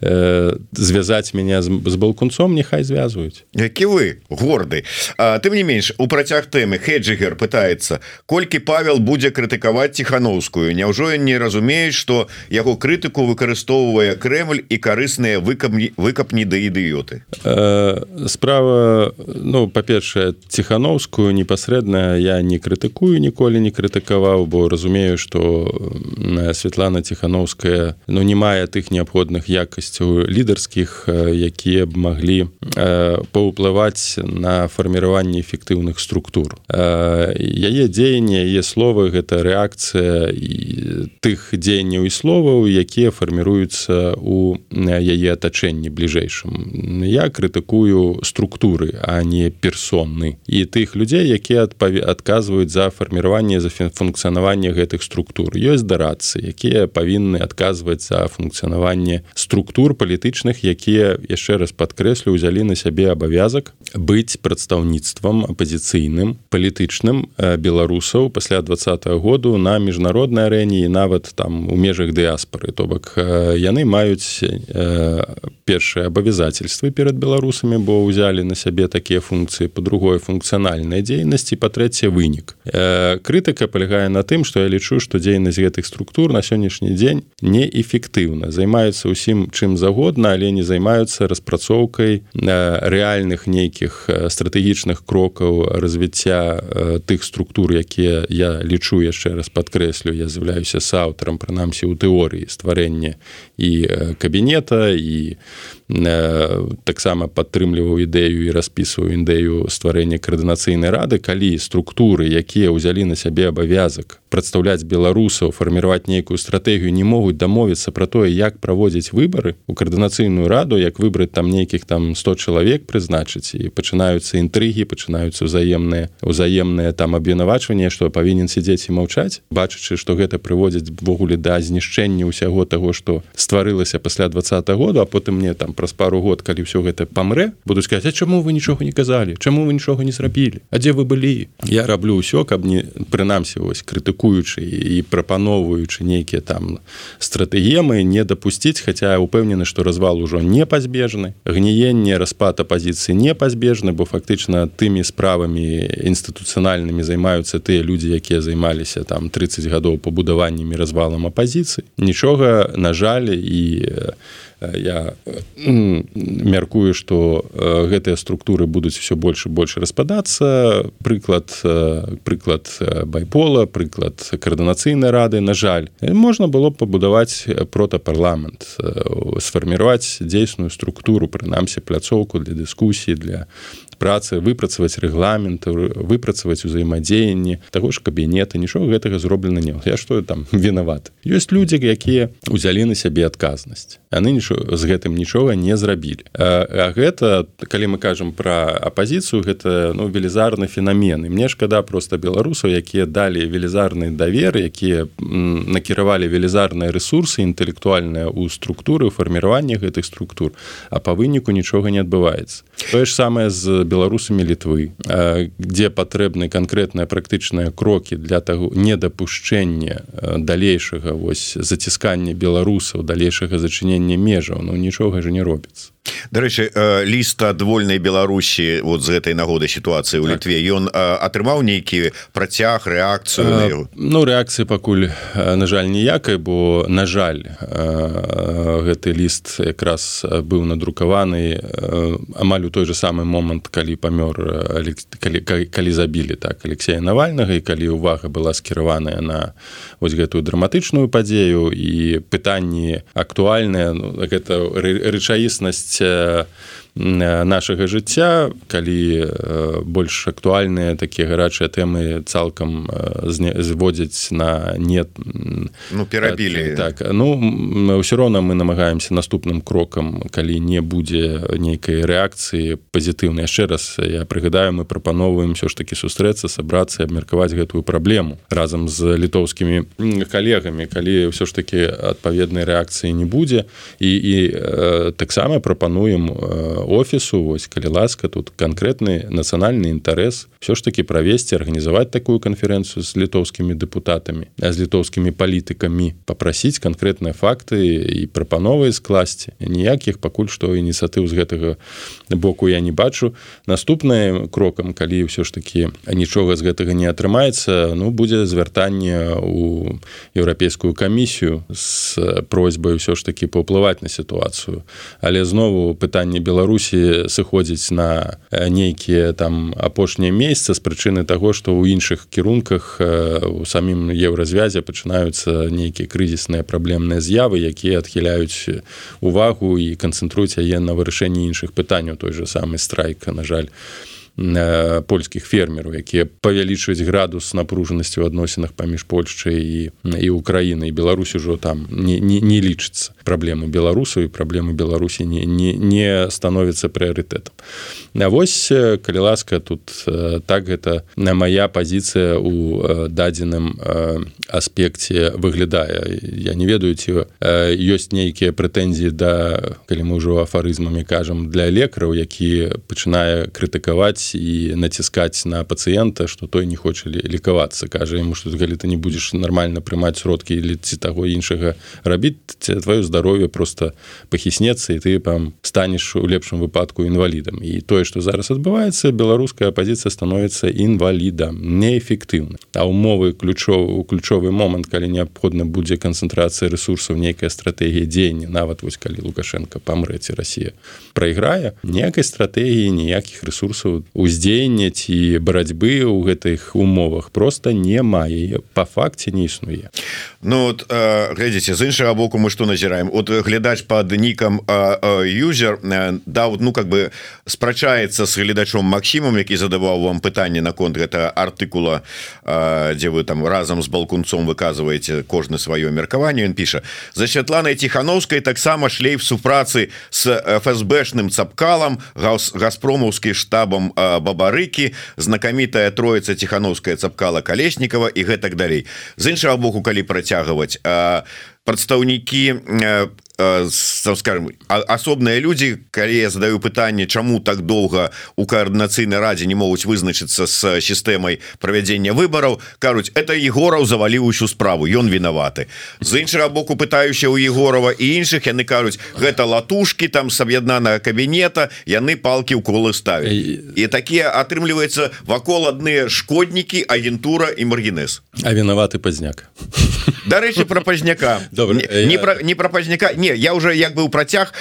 э, звязаць мяне з, з балкунцом няхай звязваюць. Які вы горды. Тым не менш у працяг тэмы хеджигер пытается колькі павел будзе крытыкаваць ціхановскую Няўжо ён не разумеюць что яго крытыку выкарыстоўвае Крemль і карысныя выкапні выкапні да ідыёты? Справа ну па-першае ціхановскую непасрэдна я не крытыкую ніколі не крытыкаваў бо разумею что Светлана ціхановская но ну, не мае тых неабходных якасцяў лідарскіх якія б маглі паўплываць на фарміраванне эфектыўных структур. Яе дзеянне яе словы гэта рэакцыя тых дзеянняў і словаў якія фарміруюцца у яе атачэнні бліжэйшым. Я крытыкую структуры а не персонны. І тых людзей якія адпаве адказваюць за фарміраванне за функцыянаванне гэтых структур. Ёсць дарацца якія павінны адказваць за функцыянаванне структур палітычных якія яшчэ раз падкрэслю узялі на сябе абавязак быць прадстаўніцтвам апозіцыйным палітычным беларусаў пасля два году на міжнароднай арэне і нават там у межах дыаспары то бок яны маюць першыя абавязательствы перад беларусамі бо ўзялі на сябе такія функцыі по-другое функцыянальнай дзейнасці па-трэцяе вынік. Крытыка палягае на тым што я лічу што дзейнасць гэтых структур на сённяшні дзень неэфектыўна займаецца ўсім чым загод заўгодна але не займаюцца распрацоўкай рэальных нейкіх стратэгічных крокаў развіцця тых структур якія я лічу яшчэ раз падкрэслю я з'яўляюся с аўтарам прынамсі ў тэорыі стварэння і кабінета і таксама падтрымліваў ідэю і распісваю ідэю стварэння каардынацыйнай рады калі структуры якія ўзялі на сябе абавязак прадстаўляць беларусаў фарміраваць нейкую стратэгію не могуць дамовіцца пра тое як праводзіць выбары у каардынацыйную раду як выбраць там нейкіх там 100 чалавек прызначыць і пачынаюцца інтрыгі пачынаюцца ўзаемныя ўзаемныя там абвінавачванне што павінен сядзець і маўчаць бачачы што гэта прыводзіць-ввогуле да знішчэння ўсяго таго што стварылася пасля два -го году а потым мне там праз пару год калі ўсё гэта памрэ буду сказать чаму вы нічога не казалі? Чаму вы нічога не зрабілі? А дзе вы былі? Я раблю ўсё каб не прынамсі вось крытыкуючы і прапаноўваючы нейкія там стратэгемы не дапусціць хаця упэўнены што развал ужо не пазбежны гніенне распад апозіцыі не пазбежны бо фактычна тымі справамі інстытуцыянальнымі займаюцца тыя людзі якія займаліся там 30 гадоў пабудаваннямі развалам апозіцыі нічога на жаль і я мяркую что гэтыя структуры будуць все больш і больш распадацца. Прыклад прыклад байпола прыклад каардынацыйнай рады. На жаль можна было пабудаваць протапарламент сфарміраваць дзейсную структуру прынамсі пляцоўку для дыскусіі для працы выпрацаваць рэгламент выпрацаваць узаемадзеянні таго ж кабінета нічога гэтага зроблена не я что там вінават. Ёсць людзі якія узялі на сябе адказнасць. Яны з гэтым нічога не зрабілі. А, а гэта калі мы кажам про апозіцыю гэта ну велізарны феномен і мне шкада просто беларусаў якія далі велізарны давер якія накіравалі велізарныя ресурсы інтэлектуальныя ў структуры фарміравання гэтых структур а па выніку нічога не адбываецца. Тое ж самае з беларусамі літвы дзе патрэбны канкрэтныя практычныя крокі для таго недапушчэння далейшага вось заціскання беларусаў далейшага зачынення межаў. Ну нічога же не робіцца Дарэчы ліст ад вольнай Беларусі вот з гэтай нагоды сітуацыі ў так. літве ён атрымаў нейкі працяг рэакцыю Ну рэакцыі пакуль на жаль ніякай бо на жаль гэты ліст якраз быў надрукаваны амаль у той же самы момант калі памёр калі, калі забілі так Алексея навальнага і калі увага была скіраваная на вось гэтую драматычную падзею і пытанні актуальныя ну, гэта рэчаіснасць to нашага жыцця калі больш актуальныя такія гарачыя тэмы цалкам зводзяць на нет ну перабілі. так. Ну ўсё роўна мы намагаемся наступным крокам калі не будзе нейкай рэакцыі пазітыўна яшчэ раз я прыгадаю мы прапановваем все ж таки сустрэцца сабрацца абмеркаваць гэтую праблему разам з літоўскімі калегамі калі ўсё ж таки адпаведнай рэакцыі не будзе. І і таксама прапануем у офісу вось калі ласка тут канкрэтны нацыянальны інтарэс все ж таки правесці арганізаваць такую канферэнцыю з літоўскімі дэпутатамі з літоўскімі палітыкамі папрасіць канкрэтныя факты і прапановы скласці. Ніякіх пакуль што ініцыятыў з гэтага боку я не бачу. Наступным крокам калі ўсё ж таки нічога з гэтага не атрымаецца ну будзе звяртанне у еўрапейскую камісію з просьбай ўсё ж таки паўплываць на сітуацыю. Але знову пытанне беларусі беларусі сыходзіць на нейкія там апошнія месяца з прычыны таго што ў іншых кірунках у самім еўразвязе пачынаюцца нейкія крызісныя праблемныя з'явы якія адхіляюць увагу і канцэнтруюць яе на вырашэнні іншых пытанняў. Той же самы страйка на жаль польскіх фермераў якія павялічваюць градус напружанасці ў адносінах паміж Польшчай і і Украіны і Беларусь ужо там не, не, не лічыцца праблемы беларусаў і праблемы беларусі не, не, не становіцца прыярытэтам. А вось калі ласка тут так гэта на моя пазіцыя у дадзеным аспекце выглядае. Я не ведаю ці ёсць нейкія прэтэнзіі да калі мы ўжо афарызмамі кажам для лекараў які пачынае крытыкаваць і націскаць на пацыента что той не хоча лікавацца кажа ему что калі ты не будешь нормально прымаць сродкі или ці таго іншага рабіць твоё здароўе просто пахіснецца і ты там станешь у лепшым выпадку інвалідам і тое что зараз адбываецца беларуская пазіцыя становіцца інвалідам неэфектыўна а умовы ключоў ключовы момант калі неабходна будзе канцэнтрацыя ресурсаў нейкая стратэгія дзеяння нават вось калі лукашенко памрэці Росія прайграе ніякай стратэгіі ніякіх ресурсаў уздзеяння ці барацьбы ў гэтых умовах просто не мае по факце не існуе. Ну вот глядзіце з іншага боку мы что назіраем? От глядач под нікам юзер да вот ну как бы спрачаецца с гледачом Макссімом які задаваў вам пытанне наконт гэта артыкула дзе вы там разам з балкунцом выказываеце кожны сваё меркаванне. Ён піша за святланай тихохановскай таксама шлейф супрацы с фсбшным цапкалам газпромаўскі штабам а бабарыкі знакамітая троица тихохановская цапкала калеснікова і гэтак далей. З іншага боку калі працягваць прадстаўнікі скажем асобныя люди калі я задаю пытанне чаму так доўга у коаардынацыйнай радзе не могуць вызначыцца с сістэмай правядзення выбораў кажуць это егораў заваліў усю справу ён вінаваты з іншага боку пытаюся у егорова і іншых яны кажуць гэта латушки там с аб'яднанага кабінета яны палки ў колы ставя і такія атрымліваецца вакол адныя шкоднікі агентура і маргінес а вінаваты пазняк дарэчы про пазняка не, не про не про пазняка не я уже як бы у працяг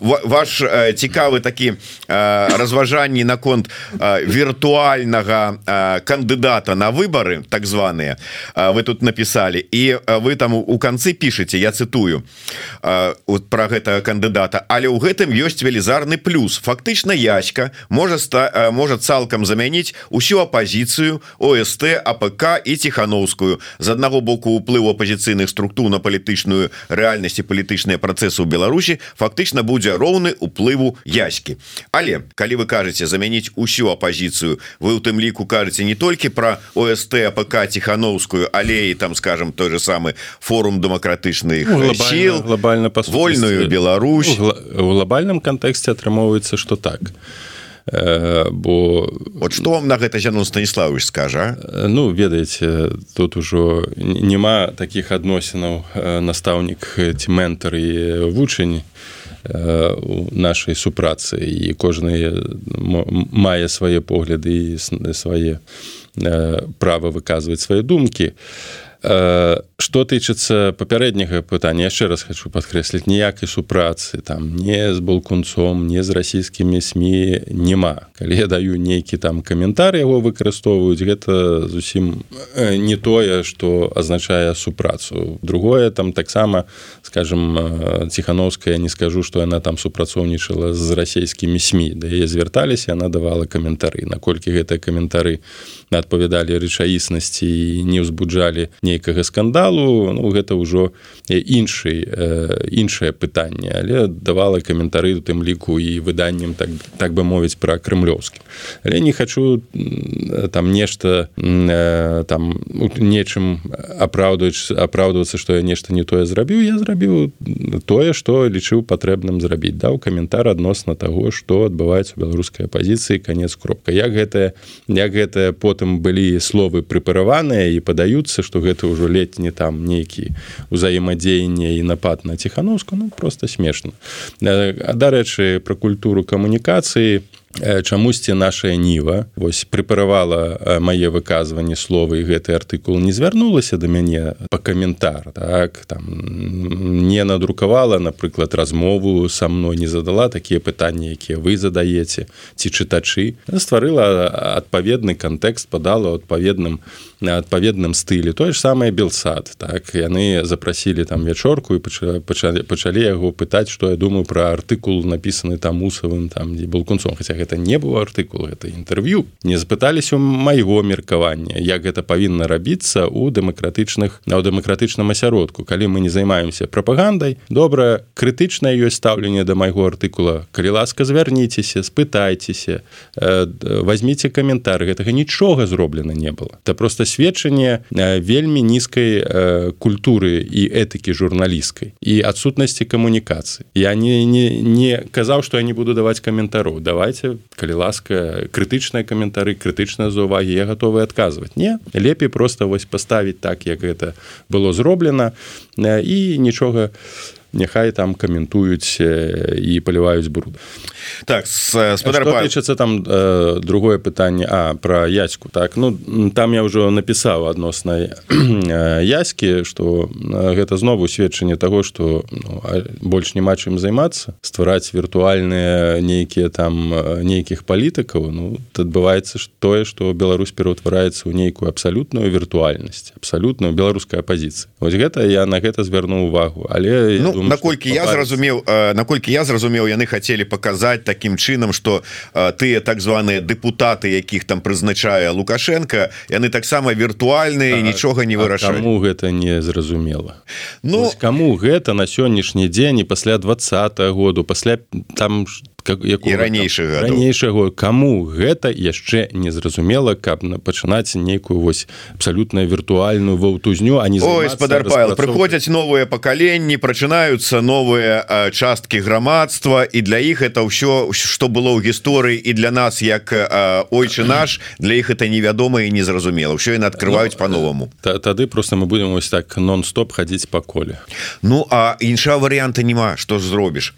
ваш цікавы такі разважанні наконт віртуальнага кандыдата на выборы так званыя вы тут написали. І вы там у канцы пішаце я цытую про гэта кандыдата але ў гэтым ёсць велізарны плюс. Фактычна ячка можа ста можа цалкам замяніць усю апозіцыю ОСТ АПК і ціхановскую з аднаго боку уплыву апозіцыйных структур на палітычную рэальнасць і палітычныя працэсы ў Беларусі фактычна будзе роўны уплыву яські але калі вы кажаце замяніць усю апозіцыю вы у тым ліку кажаце не толькі про ОСТ АПК тихохановскую але і там скажем той же самы форум дэмакратычных ну, сил глобальна вольную Беларусь. У глобальным кантэксце атрымоўваецца что так бо вот что вам на гэта зянон станіславович скажа ну ведаеце тут ужо няма таких адносінаў настаўнік ці ментар і вучань у нашай супрацы. І кожны мае свае погляды і свае права выказваць свае думкі что тычыцца папярэдняга пытання яшчэ раз хочу падкрэсліць ніякай супрацы там не з балкунцом не з расійскімі сМ няма калі я даю нейкі там каментар яго выкарыстоўваюць гэта зусім не тое что азначае супрацу. Другое там таксама скажем ціхановская не скажу что яна там супрацоўнічала з расійскімі сМ да яе звярталіся она давала каментары наколькі гэтыя каментары адпавядалі рэчаіснасці не ўзбуджалі нейкага скандалу ну, гэта ўжо іншы іншае пытанне. Але давала каментары у тым ліку і выданнем так так бы мовіць пра крымлёўскі. Але не хочу там нешта там нечым апраўдваць апраўдвацца што я нешта не тое зрабіў. Я зрабіў тое што лічыў патрэбным зрабіць. Даў каментар адносна таго што адбываецца беларускай апозіцыі канец кропка. Як гэтая як гэтая потым былі словы прыпараваныя і падаюцца што гэта ўжо ледь не там нейкі ўзаемадзеянне і напад на ціхановску ну просто смешна дарэчы пра культуру камунікацыі чамусьці наша ніва вось прыпаравала мае выказванні словы і гэты артыкул не звярнулася да мяне па каментар так там не надрукавала напрыклад размову са мной не задала такія пытанні якія вы задаеце ці чытачы. Стварыла адпаведны кантэкст падала адпаведным на адпаведным стылі. Тое ж самае белсад так яны запрасілі там вячорку і пачалі пачалі яго пытаць што я думаю пра артыкул напісаны там мусавым там дзе был кунцом. Хаця гэта не быў артыкул это інтэрв'ю не запыталіся майго меркавання як гэта павінна рабіцца у дэмакратычных на дэмакратычным асяродку. Калі мы не займаемся прапагандай добра крытычнае ёсць стаўленне да майго артыкула. Калі ласка звярніцеся спытайцеся возьмите каментар гэтага нічога зроблена не было. Да просто сведчанне вельмі нізкай культуры і этыкі журналісткай і адсутнасці камунікацыі. Я не не не казаў што я не буду даваць каментару давайте калі ласка крытычныя каментары крытычныя за увагі я готовы адказваць. Не лепей просто вось паставіць так як гэта было зроблена і нічога няхай там каментуюць і паліваюць бруд. Так спадарчацца там э, другое пытанне а про яську так? Ну там я ўжо напісаў адносна яські что гэта знову сведчанне того что ну, больш няма чым займацца ствараць віртуальныя нейкія там нейкіх палітыкаў ну адбываецца тое что Беларусь пераўтвараецца ў нейкую абсалютную віртуальнасць абсалютную беларуская пазіцыя вось гэта я на гэта звярну увагу але ну, наколькі я зразумеў наколькі я зразумеў яны хацелі паказаць таким чынам что тыя так званыя депутаты якіх там прызначае лукашенко яны таксама віртуальныя нічога не вырашаю гэта не зразумела? Ну кому гэта на сённяшні дзень і пасля два году пасля там что як і ранейшага ранейшага. Кому гэта яшчэ незразумела каб пачынаць нейкую вось абсалютна віртуальную ваўтузню а не спадар Павел прыходзяць новыя пакаленні прачынаюцца новыя часткі грамадства і для іх это ўсё што было ў гісторыі і для нас як ойчы наш для іх это невядома і незразумела. Ўсё яны открываюць ну, по-новаму тады просто мы будем вось так нон-стоп хадзіць па коле. Ну а інша варыянта няма. Што зробіш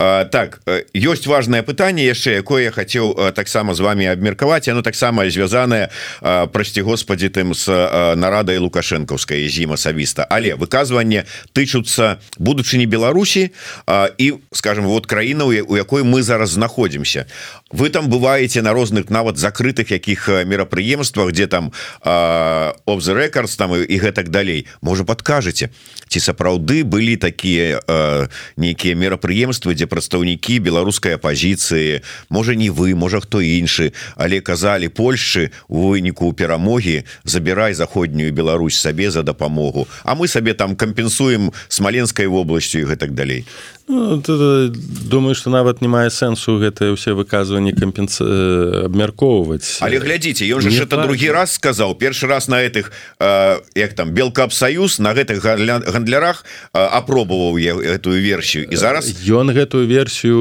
так ёсць важное пытанне яшчэ якое я хацеў таксама з вами абмеркаваць. Оно таксама звязаное прасці Господі тым с нарадай лукашэнкаўскай зіма асабіста. Але выказванне тычуцца будучыні Беларусі і скажем вот краіна у якой мы зараз знаходзімся. Вы там бываеце на розных нават закрытых якіх мерапрыемствах где там of the records там і гэтак далей. Можа подкажаце ці сапраўды былі такія нейкія мерапрыемствы дзе прадстаўнікі беларускай апозіцыі можа не вы можа хто іншы але казалі Польшчы у выніку перамогі забірай заходнюю Беларусь сабе за дапамогу. А мы сабе там кампенсуем смаленскай вобласцю і гэтак далей Ну, думаю что нават не мае сэнсу гэтае ўсе выказванні кампенс абмяркоўваць але глядзіце ён же это другі раз сказаў першы раз на этих э, як там белкапсаюз на гэтых гандлярах э, апробаваў я этую версію і зараз ён гэтую версію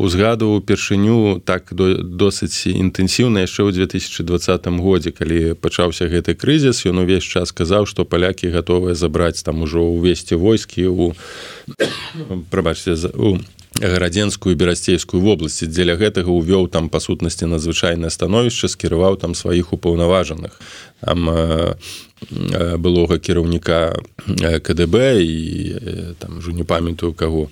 узгадываў упершыню так досыць інтэнсіўна яшчэ ў 2020 годзе калі пачаўся гэты крызіс. Ён увесь час сказаў што палякі гатовыя забраць там ужо ўвесці войскі у прабач бачыце у гарадзенскую берасцейскую вобласці. Дзеля гэтага увёў там па сутнасці надзвычайнае становішча скіраваў там сваіх упаўнаважаных там былога кіраўніка КДБ і там ўжо не памятаю каго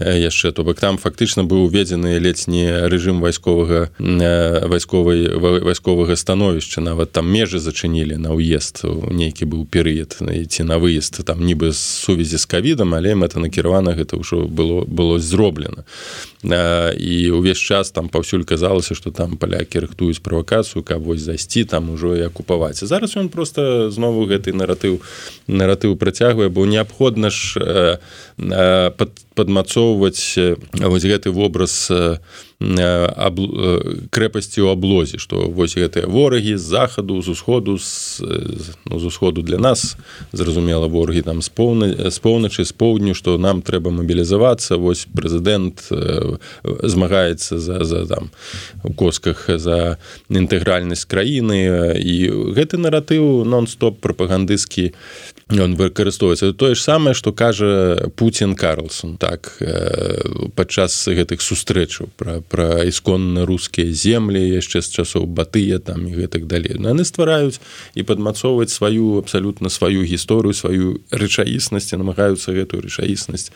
яшчэ то бок там фактычна быў уведзены не рэжым вайсковага вайсковай вайсковага становішча. Нават там межы зачынілі на ўезд нейкі быў перыяд ці на выезд там нібы з сувязі з кавідам але мэтанакіравана гэта ўжо было было зроблена і ўвесь час там паўсюль казалася што там палякі рыхтуюць правакацыю каб вось зайсці там ужо і акупаваць. Зараз ён просто знову гэты наратыў наратыў працягвае бо неабходна ж пад падмацоўваць вось гэты вобраз аб... крэпасці ў аблозе што вось гэтыя ворагі з захаду з усходу з, ну, з усходу для нас зразумела ворагі там з поўна з поўначы з поўдню што нам трэба мабілізавацца вось прэзідэнт змагаецца за за там у косках за інтэгральнасць краіны і гэты наратыў нон-стоп прапагандысцкі ён выкарыстоўваецца. Тое ж самае што кажа Путін Карлсон так падчас гэтых сустрэчаў пра пра ісконна рускія землі яшчэ з часоў батыя там і гэтак далей. Яны ствараюць і падмацоўваць сваю абсалютна сваю гісторыю сваю рэчаіснасць намагаюцца гэтую рэчаіснасць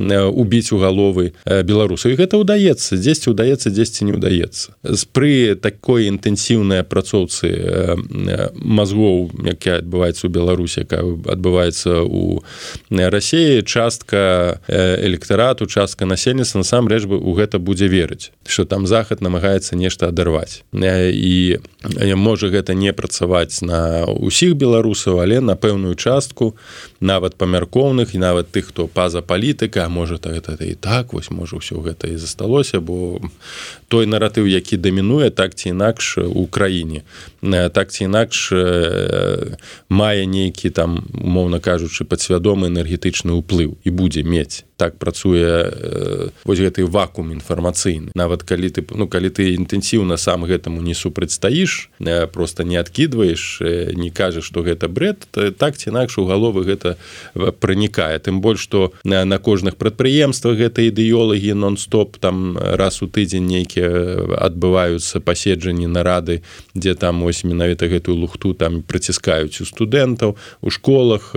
убіць у галовы беларусаў і гэта ўдаецца дзесьці ўдаецца дзесьці не ўдаецца. Пры такой інтэнсіўнай апрацоўцы мазгоў якая адбываецца ў беларусі якая адбываецца у рассіі частка электарату частка насельніцтва насамрэч бы у гэта будзе верыць что там захад намагаецца нешта адарваць. І можа гэта не працаваць на ўсіх беларусаў але на пэўную частку нават памяркоўных і нават тых хто паза палітыка можа так гэта і так вось можа ўсё гэта і засталося бо той наратыў які дамінуе так ці інакш у краіне. Так ці інакш мае нейкі там умоўна кажучы падсвядомы энергетычны ўплыў і будзе мець. Так працуе вось гэты вакуум інфармацыйны. Нават калі ты ну калі ты інтэнсіўна сам гэтаму не супрацьстаіш э, просто не адкідваеш э, не кажаш што гэта бред так ці інакш у галовы гэта пранікае. Тым больш што на, на кожных прадпрыемствах гэта ідэолагі нон-стоп там раз у тыдзень нейкія адбываюцца паседжанні нарады дзе там ось менавіта гэтую лухту там прыціскаюць у студэнтаў у школах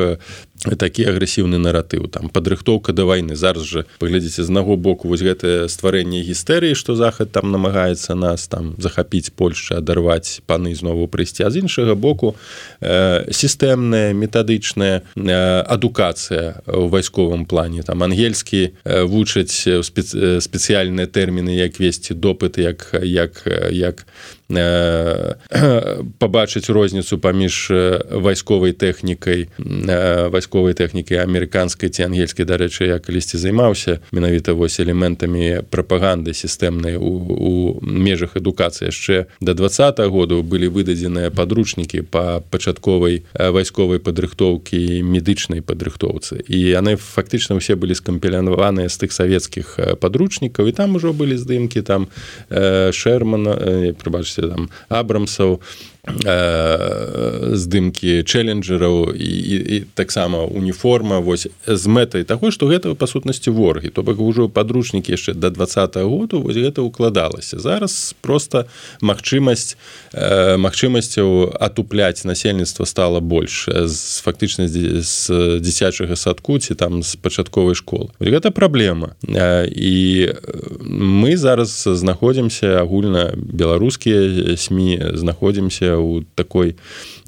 такі агрэсіўны наратыў там падрыхтоўка да вайны. Зараз жа паглядзіце з наго боку вось гэтае стварэнне гістэрыі што захад там намагаецца нас там захапіць Польша адарваць паны знову прыйсці. А з іншага боку э, сістэмная метадычная э, адукацыя ў вайсковым плане. Там ангельскі э, вучаць специ спецыяльныя тэрміны як весці допыты як як як пабачыць розніцу паміж вайсковай тэхнікай вайсковай тэхнікі амерыканскай ці ангельскай дарэчы я калісьці займаўся менавіта вось элементамі прапаганды сістэмнай у, у межах адукацыі яшчэ да два -го году былі выдадзеныя падручнікі па пачатковай вайсковай падрыхтоўкі медычнай падрыхтоўцы і яны фактычна ўсе былі скампілянаваныя з тых савецкіх падручнікаў і там ужо былі здымкі там шермана прыбачце там абрамсаў здымкі чэленджераў і, і, і таксама уніформа вось з мэтай таго што гэта па сутнасці ворагі. То бок ужо падручнікі яшчэ да два -го году вось гэта укладалася. Зараз просто магчымасць э, магчымасцяў атупляць насельніцтва стала больш з фактычна з дзіцячага садку ці там з пачатковай школы. Гэта праблема. І мы зараз знаходзімся агульна беларускія сМ знаходзімся у такой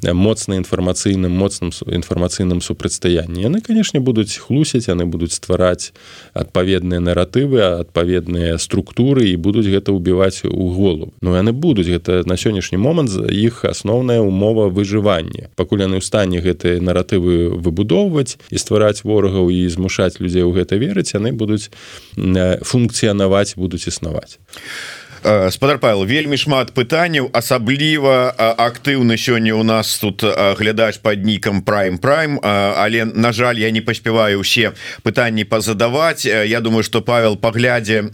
моцна інфармацыйным моцным інфармацыйным супрацьстаянні яны канешне будуць хлусіць яны будуць ствараць адпаведныя наратывы адпаведныя структуры і будуць гэта ўбіваць у голову но яны будуць гэта на сённяшні момант за іх асноўная умова выжывання пакуль яны ў стане гэтыя наратывы выбудоўваць і ствараць ворагаў і змушаць людзей у гэта верыць яны будуць функцыянаваць будуць існаваць спадар Павел вельмі шмат пытанняў асабліва актыўны сёння у нас тут глядач под нікам prime prime але на жаль я не паспяваю усе пытанні пазадаваць. Я думаю что Павел паглядзе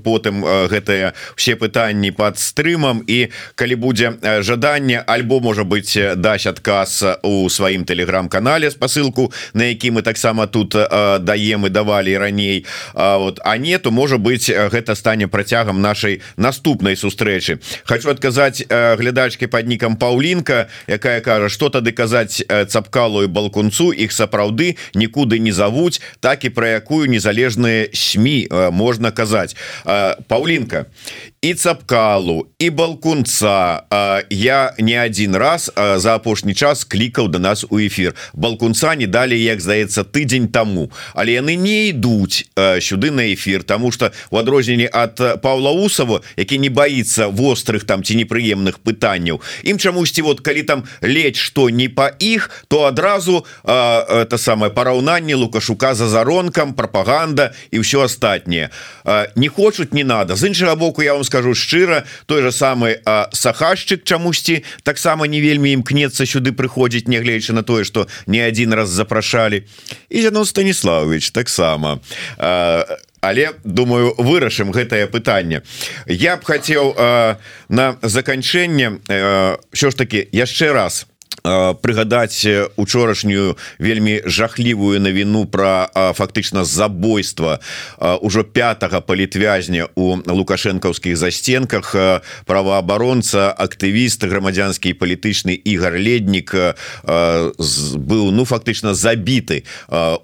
потым гэтыя все пытанні под стрымам і калі будзе жаданне альбо можа быть даць адказ у сваім телеграм-канале спасылку на які мы таксама тут даем і давалі раней. Вот а нету можа быть гэта стане працягам нашай наступнай сустрэчы хочу адказаць глядачки под нікам Паўлінка якая кажа что тады казаць цапкалу і балкунцу? Іх сапраўды нікуды не завуць так і пра якую незалежныя сМ можна казаць Паўлінка і цапкалу і балкунца. Я не один раз за апошні час клікаў до нас у эфир. Балкунца не далі як здаецца тыдзень тому але яны не ідуць сюды на эфир тому что у адрозненні от Павла усова які не боится вострых там ці непрыемных пытанняў ім чамусьці вот калі там ледь что не по іх то адразу это самое параўнанне лукашука за заронкам пропаганда і все астатняе. Не хочуць не надо. З іншага боку я вам скажу шчыра той же самый сахашчык чамусьці таксама не вельмі імкнецца сюды прыходзіць нягледзячы на тое что не один раз запрашалі. І Яно станиславович таксама. Але думаю вырашым гэтае пытанне. Я б хацеў на заканчэнне що ж таки яшчэ раз у прыгадаць учорашнюю вельмі жахлівую навіну про фактычна забойства ўжо пятого палітвязня у лукашэнкаўскіх засценках праваабаронца актывіст грамадзянскі палітычны ігар леднік быў ну фактычна забіты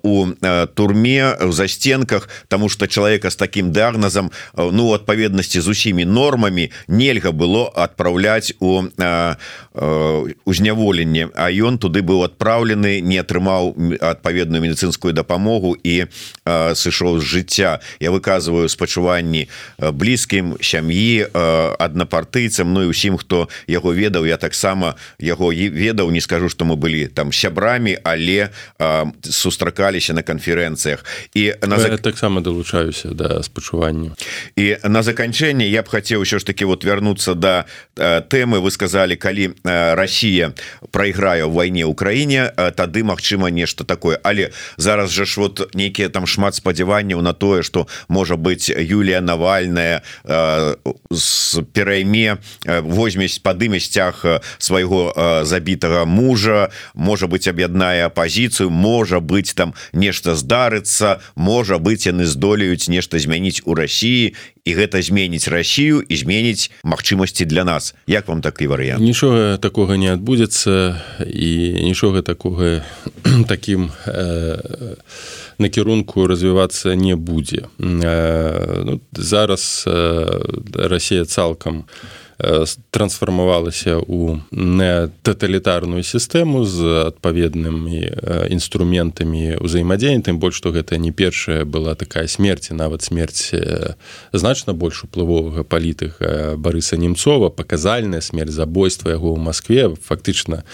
у турме в засценках тому что чалавека с таким дыагназам ну адпаведнасці з усімі нормамі нельга было адпраўляць у узняволенне лячэнне а ён туды быў адпраўлены не атрымаў адпаведную медыцынскую дапамогу і сышоў з жыцця. Я выказываю спачуванні блізкім сям'і аднапартыйцам Ну і усім хто яго ведаў. Я таксама яго ведаў не скажу что мы былі там сябрамі але сустракаліся на канферэнцыях. І на таксама далучаюся да спачування і на заканчэнне я б хацеў ўсё ж таки вот вярнуцца да тэмы. Вы сказали калі Россия прайграе ў вайне ўкраіне тады Мачыма нешта такое. Але зараз жа ж вот нейкія там шмат спадзяванняў на тое что можа быть Юлія навальная з перайме возьмесь падыме сцяг свайго забітага мужа можа быть аб'яднае апозіцыю можа быть там нешта здарыцца можа быть яны здолеюць нешта змяніць у Росіі і гэта зменіць Россию і зменіць магчымасці для нас. Як вам такі варыянт? Нічога такога не адбудзецца і нічога такога таким э, накірунку развівацца не будзе. Э, ну, зараз э, Россия цалкам у трансфармавалася ў не таталітарную сістэму з адпаведнымі інструментамі ўзаемадзеяння тым больш што гэта не першая была такая смерць нават смерць значна больш уплывовага палітыка барыса немцова паказальная смерць забойства яго ў Маскве фактычна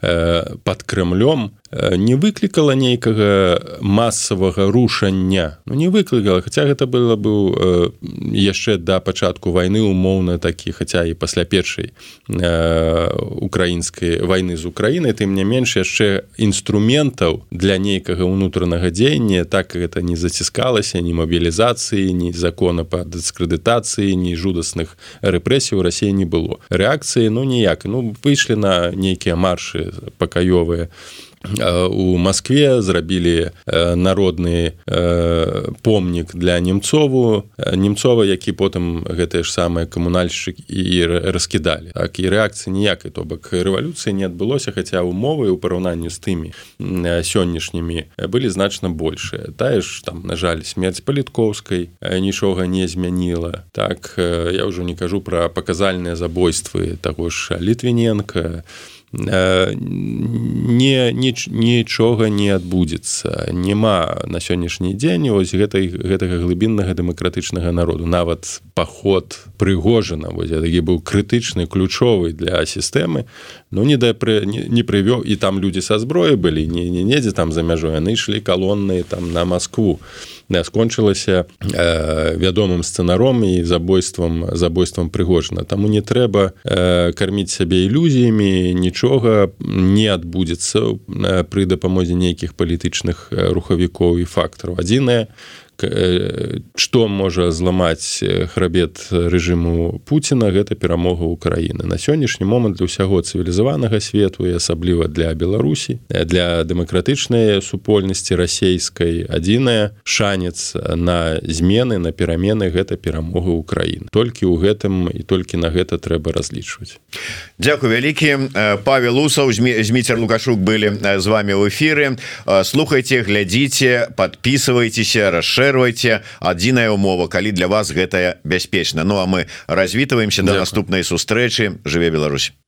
под крымлем не выклікала нейкага масавага рушання. Ну не выклікала хотя гэта было быў э, яшчэ да пачатку войны умоўна такі хаця і пасля першай э, украінскай войны з Украінай. Тым не менш яшчэ інструментаў для нейкага ўнутранага дзеяння так гэта не заціскалася ні мабілізацыі ні закона па дыскрэдытацыі ні жудасных рэпрэсій у рассіі не было. Рэакцыі ну ніяк. Ну выйшлі на нейкія маршы пакаёвыя у Москве зрабілі народны помнік для немцову немцова які потым гэтыя ж самыя камунальшчык і раскідалі. Так і рэакцыі ніякай то бок рэвалюцыі не адбылося хаця умовы ў параўнанні з тымі сённяшнімі былі значна большыя. Тая ж там на жаль смерць паліткоўскай нічога не змяніла. Так я ўжо не кажу пра паказальныя забойствы таго ж літвіненко не нічога не адбудзецца. Няма на сённяшні дзень ось гэтай гэтага глыбіннага дэмакратычнага народу. Нават паход прыгожана вось такі быў крытычны ключовы для сістэмы Ну не да пры не, не прывёў і там людзі са зброі былі не не недзе там за мяжой яны ішлі калонны там на Москву. Скончылася э, вядомым сцэнаром і забойствам забойствам прыгожана таму не трэба э, карміць сябе ілюзіямі нічога не адбудзецца э, пры дапамозе нейкіх палітычных э, рухавікоў і фактараў адзінае что э, можа зламаць храбет рэжыму Пуціна гэта перамога Украіны. На сённяшні момант для ўсяго цывілізаванага свету і асабліва для Беларусі для дэмакратычнай супольнасці расійскай адзіная шанец на змены на перамены гэта перамога Украіны. Толькі ў гэтым і толькі на гэта трэба разлічваць. Дякую вялікі. Павел усаў зміцер лукашук былі з вами ў эфіры. Слухайте глядзіце подписывайтеся расширяйте шэрвайце адзіная умова калі для вас гэтая бяспечна. Ну а мы развітваемся до наступнай сустрэчы. Жыве Беларусь